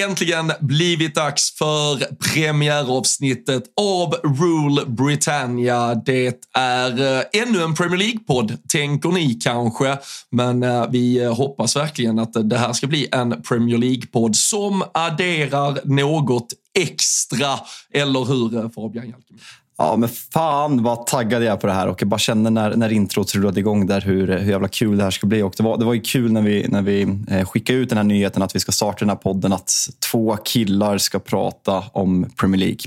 Äntligen blivit dags för premiäravsnittet av Rule Britannia. Det är eh, ännu en Premier League-podd, tänker ni kanske. Men eh, vi eh, hoppas verkligen att det här ska bli en Premier League-podd som adderar något extra. Eller hur Fabian Jalkemi? Ja, men fan vad taggad jag är på det här och jag bara känner när, när introt rullade igång där hur, hur jävla kul det här ska bli. Och det, var, det var ju kul när vi, när vi eh, skickade ut den här nyheten att vi ska starta den här podden att två killar ska prata om Premier League.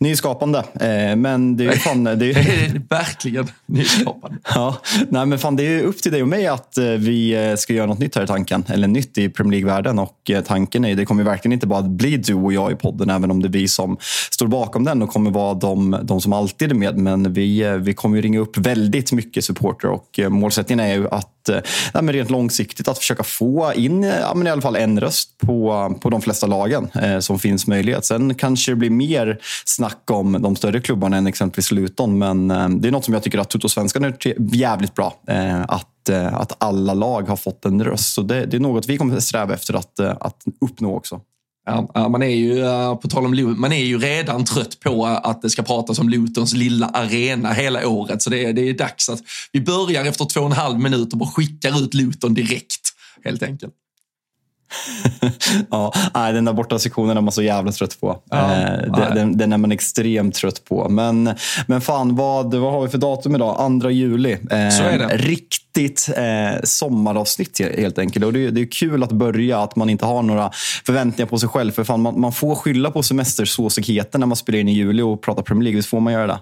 Nyskapande, eh, men det är ju fan... Det är, Det är verkligen nyskapande. Ja, nej men fan, det är upp till dig och mig att eh, vi eh, ska göra något nytt här i tanken. Eller nytt i Premier League-världen. Och tanken är, det kommer verkligen inte bara att bli du och jag i podden, även om det är vi som står bakom den och kommer vara de, de som alltid är med. Men vi, vi kommer ju ringa upp väldigt mycket supporter och målsättningen är ju att eh, nej, men rent långsiktigt att försöka få in ja, men i alla fall en röst på, på de flesta lagen eh, som finns möjlighet. Sen kanske det blir mer snack om de större klubbarna än exempelvis Luton. Men eh, det är något som jag tycker att Tuttosvenskan är jävligt bra. Eh, att, eh, att alla lag har fått en röst. Så det, det är något vi kommer att sträva efter att, eh, att uppnå också. Ja, man är ju, eh, på tal om Luton, man är ju redan trött på eh, att det ska pratas om Lutons lilla arena hela året. Så det är, det är dags att vi börjar efter två och en halv minut och bara skickar ut Luton direkt. Helt enkelt. ja, nej, den där borta sektionen är man så jävla trött på. Ja, eh, den, den, den är man extremt trött på. Men, men fan, vad, vad har vi för datum idag? 2 juli. Eh, Så är det. Riktigt eh, sommaravsnitt helt enkelt. Och det, det är kul att börja, att man inte har några förväntningar på sig själv. För fan, man, man får skylla på semestersåsigheten när man spelar in i juli och pratar Premier League. Visst får man göra det?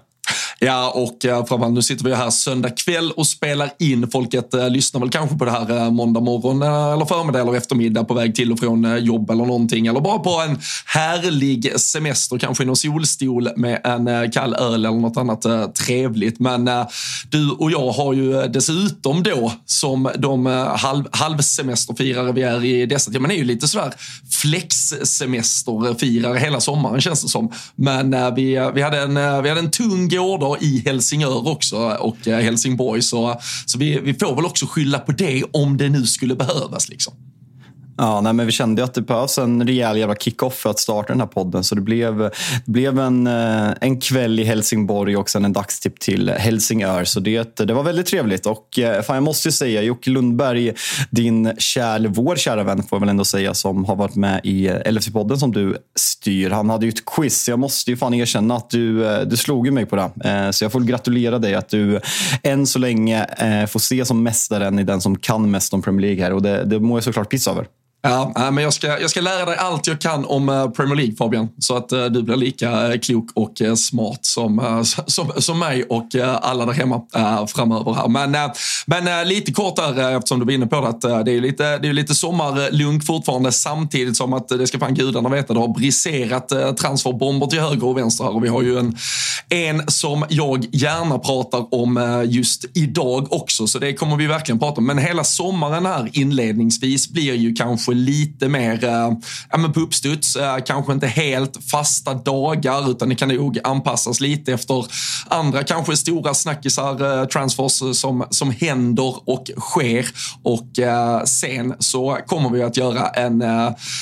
Ja, och eh, framförallt nu sitter vi här söndag kväll och spelar in. Folket eh, lyssnar väl kanske på det här eh, måndag morgon eh, eller förmiddag eller eftermiddag på väg till och från eh, jobb eller någonting. Eller bara på en härlig semester, kanske i någon solstol med en eh, kall öl eller något annat eh, trevligt. Men eh, du och jag har ju eh, dessutom då, som de eh, halv, halvsemesterfirare vi är i dessa tider, man är ju lite sådär flexsemesterfirare hela sommaren känns det som. Men eh, vi, eh, vi, hade en, eh, vi hade en tung gårdag i Helsingör också och eh, Helsingborg. Så, så vi, vi får väl också skylla på det om det nu skulle behövas. Liksom. Ja, nej, men vi kände ju att det behövs en rejäl jävla kick-off för att starta den här podden. Så det blev, det blev en, eh, en kväll i Helsingborg och sen en dagstipp till Helsingör. Så det, det var väldigt trevligt. Och eh, fan, jag måste ju säga, Jocke Lundberg, din kär, vår kära vän får jag väl ändå säga, som har varit med i LFC-podden som du styr. Han hade ju ett quiz. Jag måste ju fan erkänna att du, eh, du slog ju mig på det. Eh, så jag får gratulera dig att du än så länge eh, får se som mästaren i den som kan mest om Premier League här. Och det, det mår jag såklart pissa över. Ja, äh, men jag ska, jag ska lära dig allt jag kan om äh, Premier League Fabian. Så att äh, du blir lika klok och smart som, som, som mig och alla där hemma framöver. Här. Men, men lite kort där, eftersom du var inne på det, att det är lite, det är lite sommarlunk fortfarande samtidigt som att det ska fan gudarna veta, det har briserat transferbomber till höger och vänster här och vi har ju en, en som jag gärna pratar om just idag också, så det kommer vi verkligen prata om. Men hela sommaren här inledningsvis blir ju kanske lite mer eh, ja, men på uppstuds. Eh, kanske inte helt fasta dagar utan det kan nog anpassas lite efter andra kanske stora snackisar, eh, äh, transfers som, som händer och sker. Och sen så kommer vi att göra en,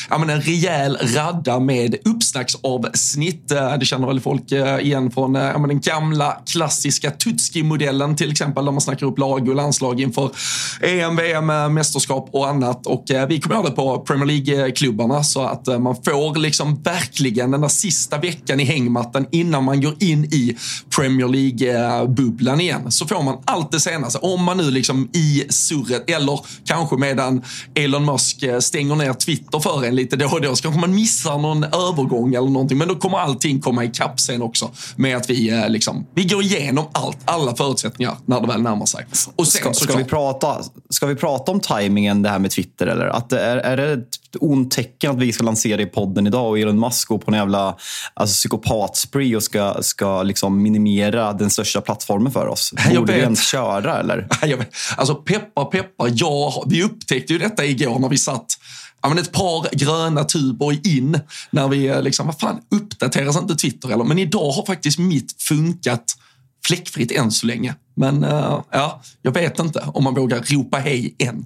ja, men en rejäl radda med uppsnacksavsnitt. Det känner väl folk igen från äh, den gamla klassiska Tutski-modellen till exempel, där man snackar upp lag och landslag inför EM, VM, mästerskap och annat. Och eh, vi kommer göra det på Premier League-klubbarna så att eh, man får liksom verkligen den där sista veckan i hängmattan innan man går in i Premier League-bubblan igen. Så får man allt det senaste. Om man nu liksom i surret eller kanske medan Elon Musk eh, stänger ner Twitter för en lite då och då så kanske man missar någon övergång eller någonting. Men då kommer allting komma ikapp sen också med att vi liksom, vi går igenom allt, alla förutsättningar när det väl närmar sig. Och sen, ska, ska, vi prata, ska vi prata om tajmingen det här med Twitter? Eller? Att är, är det ett ont tecken att vi ska lansera i podden idag och Elon Musk går på en jävla alltså, psykopatspree och ska, ska liksom minimera den största plattformen för oss? Borde vi ens köra eller? Jag vet. Alltså peppar peppar, ja, vi upptäckte ju detta igår när vi satt ja, men ett par gröna tuber in när vi liksom, vad fan, uppdateras inte Twitter eller? Men idag har faktiskt mitt funkat fläckfritt än så länge. Men uh, ja, jag vet inte om man vågar ropa hej än.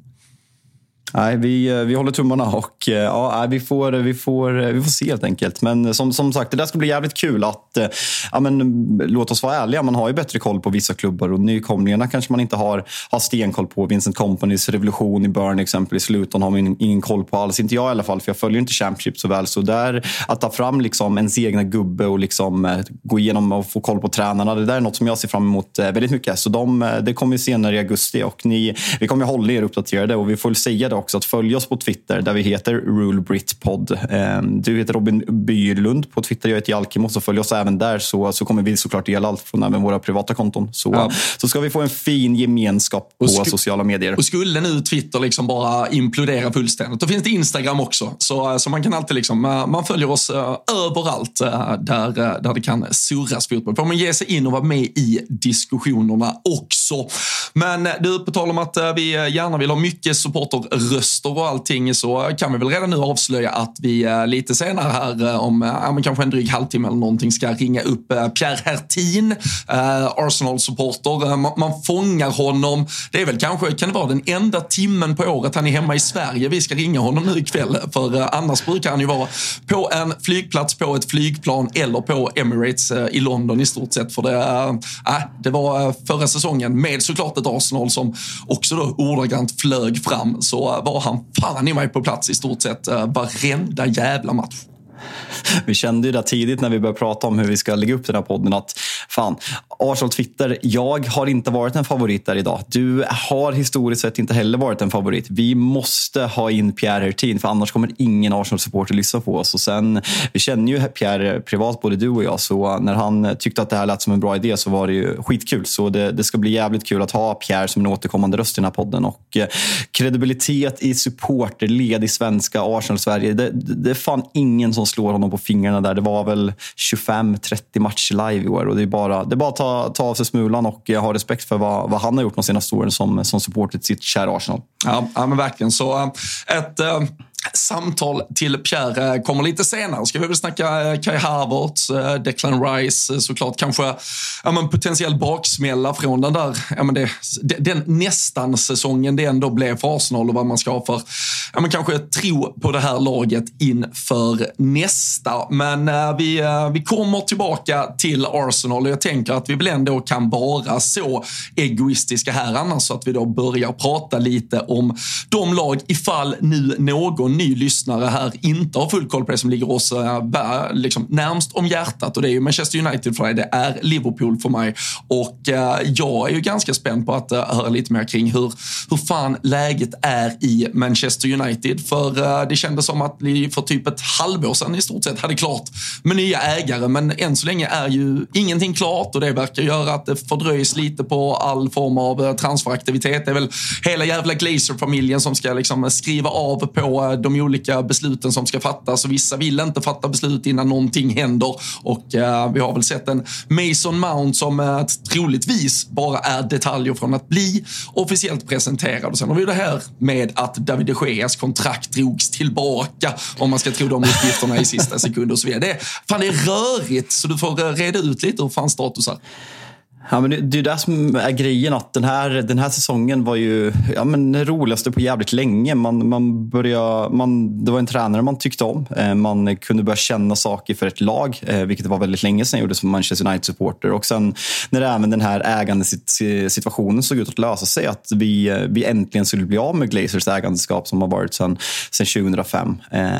Nej, vi, eh, vi håller tummarna och eh, ja, vi, får, vi, får, eh, vi får se helt enkelt. Men som, som sagt, det där ska bli jävligt kul att, ja, men, låt oss vara ärliga, man har ju bättre koll på vissa klubbar och nykomlingarna kanske man inte har, har stenkoll på. Vincent Companys revolution i Burn exempelvis, Luton har man ingen, ingen koll på alls. Inte jag i alla fall, för jag följer inte Championship så väl. Så där, att ta fram liksom ens egna gubbe och liksom, gå igenom och få koll på tränarna, det där är något som jag ser fram emot väldigt mycket. Så de, det kommer senare i augusti och ni, vi kommer hålla er uppdaterade och vi får säga det också att följa oss på Twitter där vi heter RuleBritPod. Ehm, du heter Robin Bylund på Twitter, jag heter Jalkimo. Så följ oss även där så, så kommer vi såklart dela allt från även våra privata konton. Så, ja. så ska vi få en fin gemenskap på sociala medier. Och skulle nu Twitter liksom bara implodera fullständigt, då finns det Instagram också. Så, så man kan alltid liksom, eh, man följer oss uh, överallt där, där det kan surras fotboll. Får man ge sig in och vara med i diskussionerna också. Men du, på tal om att vi gärna vill ha mycket röster och allting så kan vi väl redan nu avslöja att vi eh, lite senare här eh, om eh, ja, kanske en dryg halvtimme eller någonting ska ringa upp Pierre Hertin, Arsenal-supporter. Man, fångar honom. Det är väl kanske, kan det vara den enda timmen på året han är hemma i Sverige. Vi ska ringa honom nu ikväll för annars brukar han ju vara på en flygplats, på ett flygplan eller på Emirates i London i stort sett. För det, äh, det var förra säsongen med såklart ett Arsenal som också då ordagrant flög fram så var han fan i mig på plats i stort sett eh, varenda jävla match. Vi kände ju det tidigt när vi började prata om hur vi ska lägga upp den här podden att fan, Arsenal Twitter, jag har inte varit en favorit där idag. Du har historiskt sett inte heller varit en favorit. Vi måste ha in Pierre Hertin för annars kommer ingen Arsenal-supporter lyssna på oss. Och sen, vi känner ju Pierre privat, både du och jag, så när han tyckte att det här lät som en bra idé så var det ju skitkul. Så det, det ska bli jävligt kul att ha Pierre som en återkommande röst i den här podden. Och eh, kredibilitet i supporterled i svenska Arsenal-Sverige, det, det är fan ingen som slår honom på fingrarna där. Det var väl 25-30 matcher live i år och det är bara, det är bara att ta, ta av sig smulan och eh, ha respekt för vad, vad han har gjort de senaste åren som, som supporter till sitt kära Arsenal. Ja, ja men verkligen. Så eh, ett... Äh samtal till Pierre eh, kommer lite senare. Ska vi väl snacka eh, Kai Havertz, eh, Declan Rice, såklart kanske ja, men potentiell baksmälla från den där, ja, men det, den nästan säsongen det ändå blev för Arsenal och vad man ska ha för, ja, men kanske tro på det här laget inför nästa. Men äh, vi, äh, vi kommer tillbaka till Arsenal och jag tänker att vi väl ändå kan vara så egoistiska här annars så att vi då börjar prata lite om de lag ifall nu någon någon ny lyssnare här inte har full koll på det som ligger oss eh, liksom, närmst om hjärtat och det är ju Manchester United för dig, det är Liverpool för mig. Och eh, jag är ju ganska spänd på att eh, höra lite mer kring hur, hur fan läget är i Manchester United. För det kändes som att vi för typ ett halvår sedan i stort sett hade klart med nya ägare, men än så länge är ju ingenting klart och det verkar göra att det fördröjs lite på all form av transferaktivitet. Det är väl hela jävla Glazer-familjen som ska liksom skriva av på de olika besluten som ska fattas och vissa vill inte fatta beslut innan någonting händer. Och eh, vi har väl sett en Mason Mount som eh, troligtvis bara är detaljer från att bli officiellt presenterad. Och sen har vi det här med att David de Geas kontrakt drogs tillbaka om man ska tro de uppgifterna i sista sekund och så vidare. Det, fan, det är rörigt så du får eh, reda ut lite hur fan status är. Ja, men det, det är det som är grejen. att Den här, den här säsongen var ju ja, men den roligaste på jävligt länge. Man, man började, man, det var en tränare man tyckte om. Eh, man kunde börja känna saker för ett lag, vilket vilket var väldigt länge sedan jag gjorde som Manchester United-supporter. Och sen när även den här ägandesituationen såg ut att lösa sig, att vi, eh, vi äntligen skulle bli av med Glazers ägandeskap som har varit sedan 2005.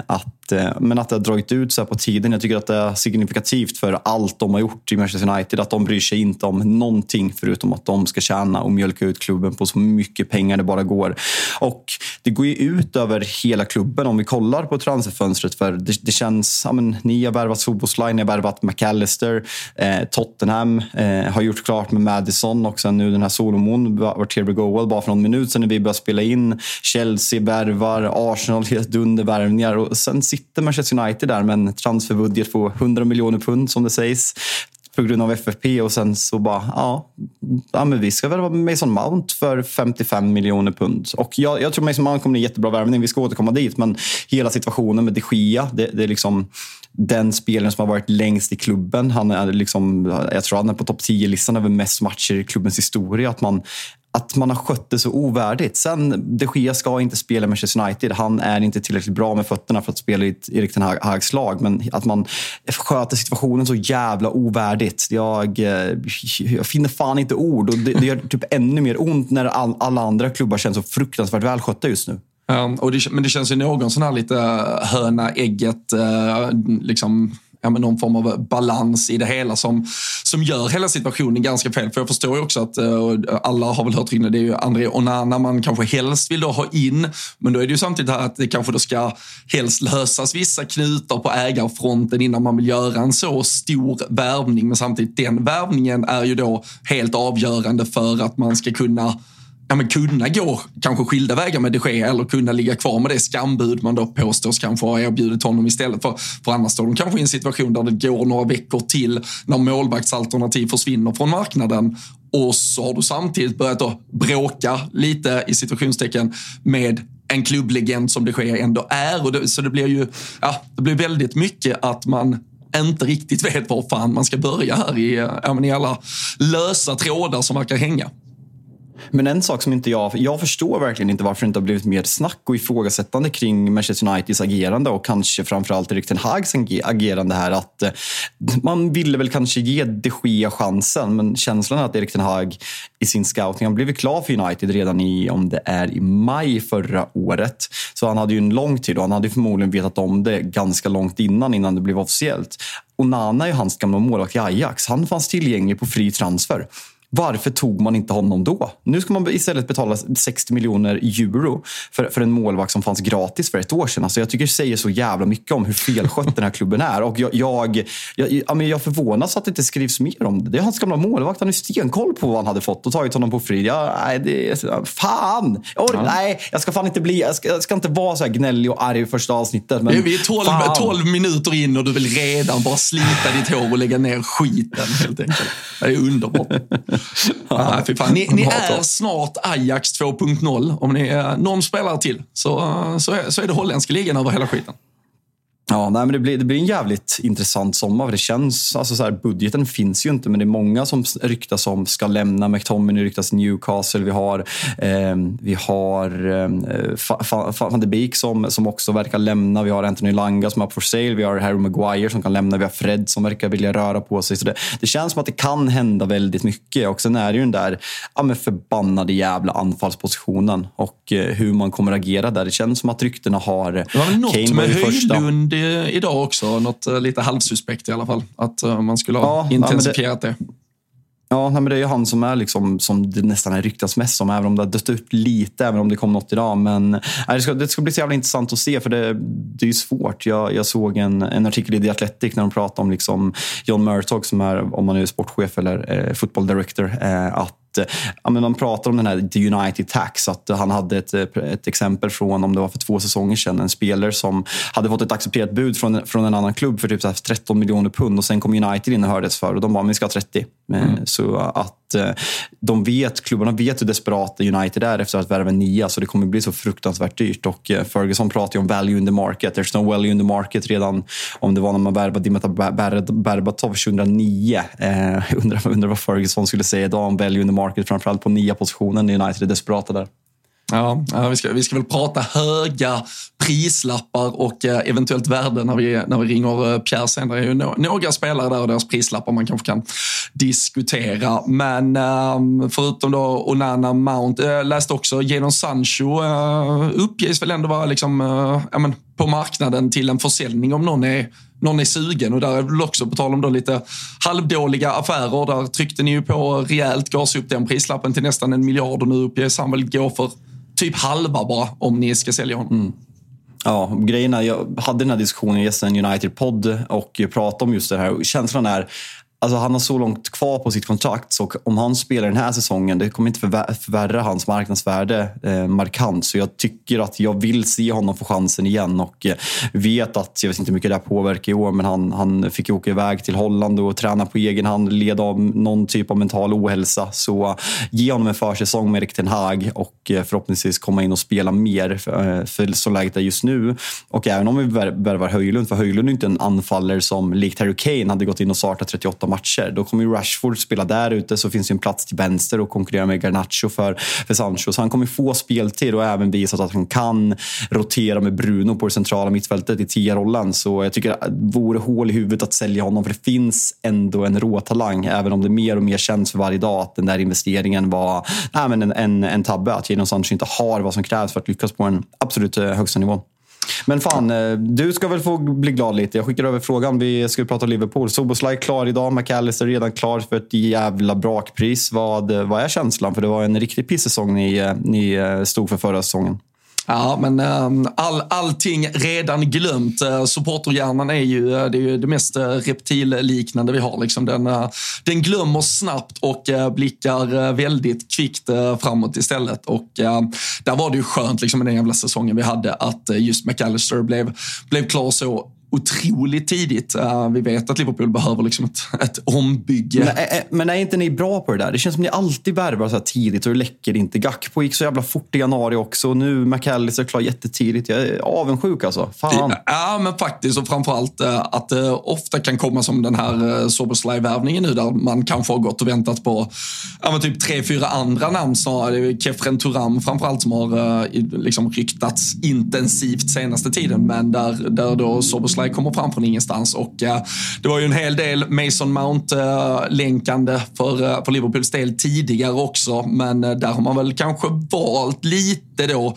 Att Eh, men att det har dragit ut så här på tiden. Jag tycker att det är signifikativt för allt de har gjort i Manchester United. Att de bryr sig inte om någonting förutom att de ska tjäna och mjölka ut klubben på så mycket pengar det bara går. Och det går ju ut över hela klubben om vi kollar på transferfönstret. För det, det känns, ja, men, ni har värvat Soboslaj, ni har värvat McAllister, eh, Tottenham eh, har gjort klart med Madison och sen nu den här Solomon var Terry Goal bara för någon minut sedan när vi började spela in. Chelsea värvar, Arsenal helt dundervärvningar och sen sitter Manchester United där med en transferbudget på 100 miljoner pund som det sägs på grund av FFP och sen så bara, ja, ja men vi ska väl vara Mason Mount för 55 miljoner pund. Och jag, jag tror Mason Mount kommer bli en jättebra värvning, vi ska återkomma dit. Men hela situationen med de Gia, det, det är liksom den spelaren som har varit längst i klubben. Han är liksom, jag tror han är på topp 10-listan över mest matcher i klubbens historia. Att man att man har skött det så ovärdigt. Sen, de Gea ska inte spela Manchester United. Han är inte tillräckligt bra med fötterna för att spela i ett Erik Ten Hags lag. Men att man sköter situationen så jävla ovärdigt. Jag, eh, jag finner fan inte ord. Och det, det gör typ ännu mer ont när all, alla andra klubbar känns så fruktansvärt välskötta just nu. Ja, och det, men det känns ju någon sån här lite höna ägget, eh, liksom ja, men någon form av balans i det hela som, som gör hela situationen ganska fel. För jag förstår ju också att, och alla har väl hört rykten, det är ju André Onana man kanske helst vill då ha in. Men då är det ju samtidigt här att det kanske då ska helst lösas vissa knutar på ägarfronten innan man vill göra en så stor värvning. Men samtidigt den värvningen är ju då helt avgörande för att man ska kunna ja, men kunna gå kanske skilda vägar med de Gea eller kunna ligga kvar med det skambud man då påstås kanske ha erbjudit honom istället. För, för annars står de kanske i en situation där det går några veckor till när målvaktsalternativ försvinner från marknaden och så har du samtidigt börjat då bråka lite i situationstecken med en klubblegend som de Gea ändå är. Och det, så det blir ju ja, det blir väldigt mycket att man inte riktigt vet var fan man ska börja här i, ja, i alla lösa trådar som verkar hänga. Men en sak som inte jag... Jag förstår verkligen inte varför det inte har blivit mer snack och ifrågasättande kring Manchester Uniteds agerande och kanske framförallt Erik Ten Hags agerande här. Att eh, man ville väl kanske ge de Gea chansen, men känslan är att Erik Ten Hag i sin scouting, han blev klar för United redan i, om det är i maj förra året. Så han hade ju en lång tid och han hade förmodligen vetat om det ganska långt innan, innan det blev officiellt. Och Nana är ju hans gamla målvakt i Ajax. Han fanns tillgänglig på fri transfer. Varför tog man inte honom då? Nu ska man istället betala 60 miljoner euro för, för en målvakt som fanns gratis för ett år sedan. Alltså jag tycker det säger så jävla mycket om hur felskött den här klubben är. Och jag, jag, jag, jag, jag förvånas att det inte skrivs mer om det. Det är hans gamla målvakt. Han har stenkoll på vad han hade fått och tagit honom på fri. Jag, nej, det, fan! Jag, ja. Nej, jag ska fan inte bli... Jag ska, jag ska inte vara så här gnällig och arg i första avsnittet. Men vi är 12, 12 minuter in och du vill redan bara slita ditt hår och lägga ner skiten helt enkelt. Det är underbart. Ja, fan. Ni, ni är snart Ajax 2.0. Om ni är någon spelare till så, så, är, så är det holländska ligan över hela skiten. Ja, nej, men det, blir, det blir en jävligt intressant sommar. För det känns, alltså så här, budgeten finns ju inte, men det är många som ryktas om ska lämna. McTominay ryktas Newcastle. Vi har, eh, vi har eh, van de Beek som, som också verkar lämna. Vi har Anthony Langa som är up for sale. Vi har Harry Maguire som kan lämna. Vi har Fred som verkar vilja röra på sig. Så det, det känns som att det kan hända väldigt mycket. Och sen är det ju den där ja, förbannade jävla anfallspositionen och eh, hur man kommer agera där. Det känns som att ryktena har... Det var väl något Kane med Höjlund idag också. Något eh, lite halvsuspekt i alla fall. Att eh, man skulle ha ja, intensifierat det, det. Ja, men det är ju han som är liksom, som det nästan är ryktas mest om, även om det har dött upp lite, även om det kom något idag. Men det, ska, det ska bli så jävla intressant att se, för det, det är ju svårt. Jag, jag såg en, en artikel i The Athletic när de pratade om liksom John Murtog, som är, om man är sportchef eller eh, football director, eh, att ja, men man pratar om den här The United Tax. Att han hade ett, ett exempel från, om det var för två säsonger sedan, en spelare som hade fått ett accepterat bud från, från en annan klubb för typ 13 miljoner pund och sen kom United in och hördes för och de bara, vi ska ha 30. Mm. Så att Eh, de vet, klubbarna vet hur desperata United är efter att värva nia, så det kommer bli så fruktansvärt dyrt. Och eh, Ferguson pratar ju om value in the market. There's no value in the market redan om det var när man värvade Dimitar Berbatov 2009. Eh, undrar, undrar vad Ferguson skulle säga idag om value in the market, framförallt på nia positionen. United är desperata där. Ja, vi, ska, vi ska väl prata höga prislappar och eh, eventuellt värde när vi, när vi ringer eh, Pierre sen. Det är ju några spelare där och deras prislappar man kanske kan diskutera. Men ehm, förutom då Onana, Mount, jag läste också genom Sancho uppges väl ändå vara liksom, ja, men, på marknaden till en försäljning om någon är någon är sugen och där är väl också på tal om då lite halvdåliga affärer. Där tryckte ni ju på rejält, gas upp den prislappen till nästan en miljard och nu uppges han väl gå för typ halva bara om ni ska sälja honom. Mm. Ja, grejerna, jag hade den här diskussionen i en United-podd och pratade om just det här. Känslan är Alltså han har så långt kvar på sitt kontrakt så om han spelar den här säsongen, det kommer inte förvärra hans marknadsvärde eh, markant. Så jag tycker att jag vill se honom få chansen igen och eh, vet att, jag vet inte hur mycket det påverkar i år, men han, han fick ju åka iväg till Holland och träna på egen hand, led av någon typ av mental ohälsa. Så eh, ge honom en försäsong med Erik Ten Hag och eh, förhoppningsvis komma in och spela mer för, eh, för läget är just nu. Och även om vi värvar Höjlund, för Höjlund är inte en anfallare som likt Harry Kane hade gått in och startat 38 matcher. Då kommer ju Rashford spela där ute, så finns det en plats till vänster och konkurrera med Garnacho för, för Sancho. Så han kommer få speltid och även visat att han kan rotera med Bruno på det centrala mittfältet i tia-rollen. Så jag tycker det vore hål i huvudet att sälja honom, för det finns ändå en råtalang. Även om det mer och mer känns för varje dag att den där investeringen var nej, men en, en, en tabbe. Att Jadon Sancho inte har vad som krävs för att lyckas på den absolut eh, högsta nivån. Men fan, eh, du ska väl få bli glad lite. Jag skickar över frågan. Vi ska prata Liverpool. Soboslaj klar idag. McAllister redan klar för ett jävla brakpris. Vad, eh, vad är känslan? För det var en riktig pissäsong ni, eh, ni stod för förra säsongen. Ja, men ehm, all, allting redan glömt. Eh, supporterhjärnan är ju eh, det, är ju det mest eh, reptilliknande vi har. Liksom den, den glömmer snabbt och blickar väldigt kvickt framåt istället. Och ehm, där var det ju skönt liksom, med den jävla säsongen vi hade att just McAllister blev, blev klar så otroligt tidigt. Uh, vi vet att Liverpool behöver liksom ett, ett ombygge. Men är, men är inte ni bra på det där? Det känns som att ni alltid värvar så här tidigt och det läcker inte. Gakpo gick så jävla fort i januari också. Nu McAllister klar jättetidigt. Jag är avundsjuk alltså. Fan. Ja, men faktiskt. Och framförallt att det ofta kan komma som den här eh, Soberslaj-värvningen nu där man kanske har gått och väntat på ja, typ tre, fyra andra namn snarare. Kefren Turam framförallt som har liksom ryktats intensivt senaste tiden. Men där, där då Soberslaj Soboslaj kommer fram från ingenstans. Och, eh, det var ju en hel del Mason Mount-länkande för, eh, för Liverpools del tidigare också. Men eh, där har man väl kanske valt lite då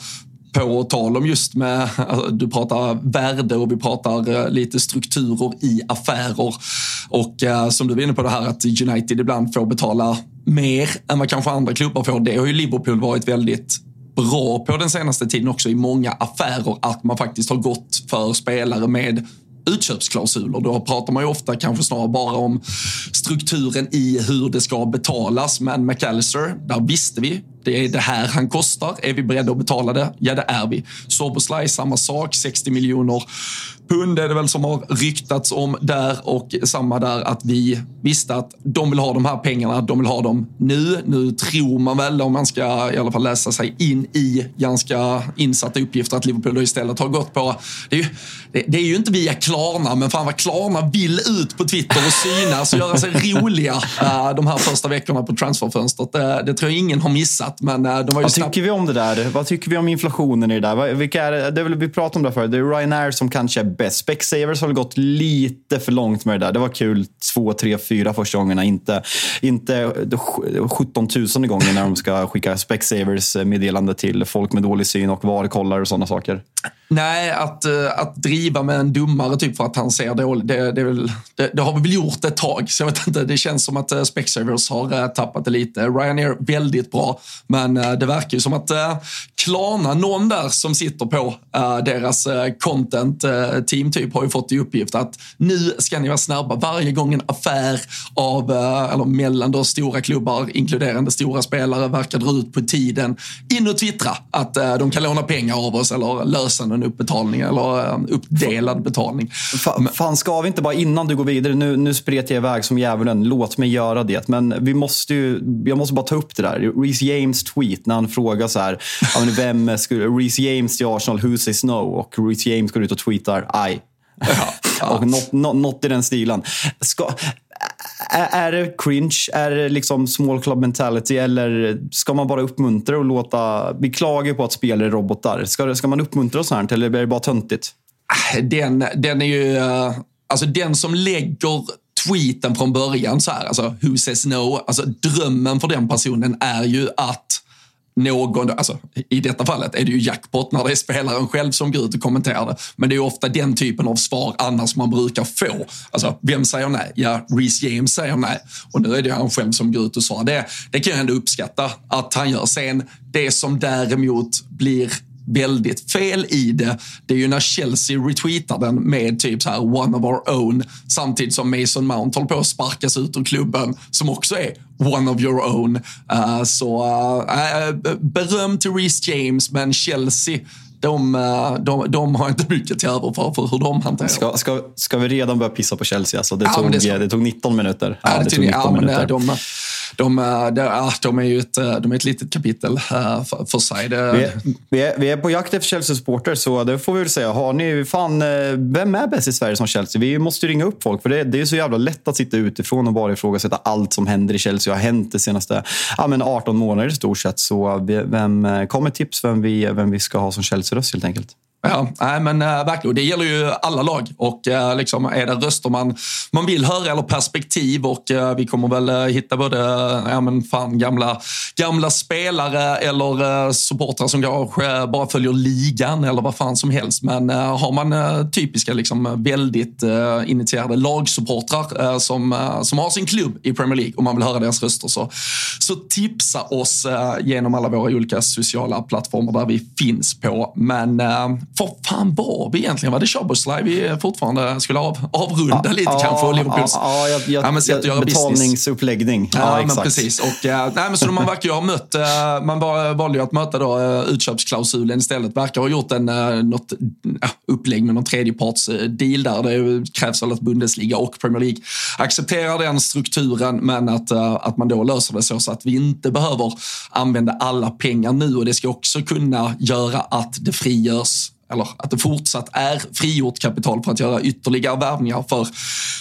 på tal om just med, alltså, du pratar värde och vi pratar lite strukturer i affärer. Och som du var inne på det här att United ibland får betala mer än vad kanske andra klubbar får. Det har ju Liverpool varit väldigt bra på den senaste tiden också i många affärer att man faktiskt har gått för spelare med utköpsklausuler. Då pratar man ju ofta kanske snarare bara om strukturen i hur det ska betalas. Men McAllister, där visste vi det är det här han kostar. Är vi beredda att betala det? Ja, det är vi. Soboslaj, samma sak. 60 miljoner pund är det väl som har ryktats om där och samma där att vi visste att de vill ha de här pengarna, de vill ha dem nu. Nu tror man väl, om man ska i alla fall läsa sig in i ganska insatta uppgifter, att Liverpool istället har gått på... Det är ju, det, det är ju inte via Klarna, men fan vad Klarna vill ut på Twitter och synas och göra sig roliga uh, de här första veckorna på transferfönstret. Det, det tror jag ingen har missat. Men, uh, de var ju vad snabbt... tycker vi om det där? Vad tycker vi om inflationen i det där? Vilka är, det är väl, vi pratade om det förut. Det är Ryanair som kanske är bäst. Specsavers har väl gått lite för långt med det där. Det var kul två, tre, fyra första gångerna. Inte, inte 17 000 gånger när de ska skicka Specsavers meddelande till folk med dålig syn och VAR-kollar och sådana saker. Nej, att, eh, att driva med en dummare typ för att han ser dåligt, det, det, det, det, har vi väl gjort ett tag. Så jag vet inte, det känns som att eh, Specsavers har eh, tappat det lite. Ryanair väldigt bra, men det verkar ju som att Klarna, någon där som sitter på deras content team typ har ju fått i uppgift att nu ska ni vara snabba. Varje gång en affär av, eller mellan då stora klubbar, inkluderande stora spelare, verkar dra ut på tiden. In och twittra att de kan låna pengar av oss eller lösa en uppbetalning eller uppdelad betalning. Fan, fan, ska vi inte bara innan du går vidare, nu, nu spretar jag iväg som djävulen, låt mig göra det. Men vi måste ju, jag måste bara ta upp det där. Reece James tweet när han frågar så här, vem skulle, Reece James till Arsenal, who says no? Och Reece James går ut och tweetar I. Ja, och något, något, något i den stilen. Ska, är det cringe? Är det liksom small club mentality? Eller ska man bara uppmuntra och låta... Vi klagar på att spelare är robotar. Ska, ska man uppmuntra sånt här eller är det bara töntigt? Den, den är ju... Eh, alltså den som lägger tweeten från början så här, alltså who says no? Alltså drömmen för den personen är ju att någon, alltså, i detta fallet är det ju jackpot när det är spelaren själv som går ut och kommenterar det. Men det är ofta den typen av svar annars man brukar få. Alltså, vem säger nej? Ja, Reece James säger nej. Och nu är det han själv som går ut och svarar. Det, det kan jag ändå uppskatta att han gör. Sen, det som däremot blir väldigt fel i det, det är ju när Chelsea retweetar den med typ så här one of our own samtidigt som Mason Mount håller på att sparkas ut ur klubben som också är one of your own. Uh, så uh, beröm till Reece James, men Chelsea de, de, de har inte mycket till över för, för hur de hanterar ska, ska, ska vi redan börja pissa på Chelsea? Alltså, det, ja, tog, det, det, tog 19 minuter. Ja, det, det tog 19 ja, minuter. De, de, de, de, är ju ett, de är ett litet kapitel för, för sig. Det... Vi, är, vi, är, vi är på jakt efter Chelsea-supporter, så det får vi väl säga. Har ni, fan, eh, vem är bäst i Sverige som Chelsea? Vi måste ringa upp folk, för det, det är så jävla lätt att sitta utifrån och bara ifrågasätta allt som händer i Chelsea och har hänt de senaste ja, men 18 månader i stort sett. Så vem, kom med tips vem vi, vem vi ska ha som Chelsea-röst helt enkelt. Ja, nej, men äh, verkligen. Det gäller ju alla lag. Och äh, liksom, är det röster man, man vill höra eller perspektiv och äh, vi kommer väl hitta både ja, men fan, gamla, gamla spelare eller supportrar som kanske bara följer ligan eller vad fan som helst. Men har man typiska liksom, väldigt initierade lagsupportrar som, som har sin klubb i Premier League och man vill höra deras röster så, så tipsa oss genom alla våra olika sociala plattformar där vi finns på. Men vad fan var vi egentligen? Var det Shabosly vi fortfarande skulle av, avrunda ja, lite ja, kanske? Och Liverpools ja, jag, jag, ja, men jag, göra betalningsuppläggning. Ja, ja, men precis. Och, uh, nej, men så man verkar ju ha mött, man valde ju att möta då, uh, utköpsklausulen istället. Verkar ha gjort en, något upplägg med någon tredjeparts deal där. Det krävs väl att Bundesliga och Premier League accepterar den strukturen, men att, att man då löser det så, så att vi inte behöver använda alla pengar nu och det ska också kunna göra att det frigörs eller att det fortsatt är frigjort kapital för att göra ytterligare värvningar. För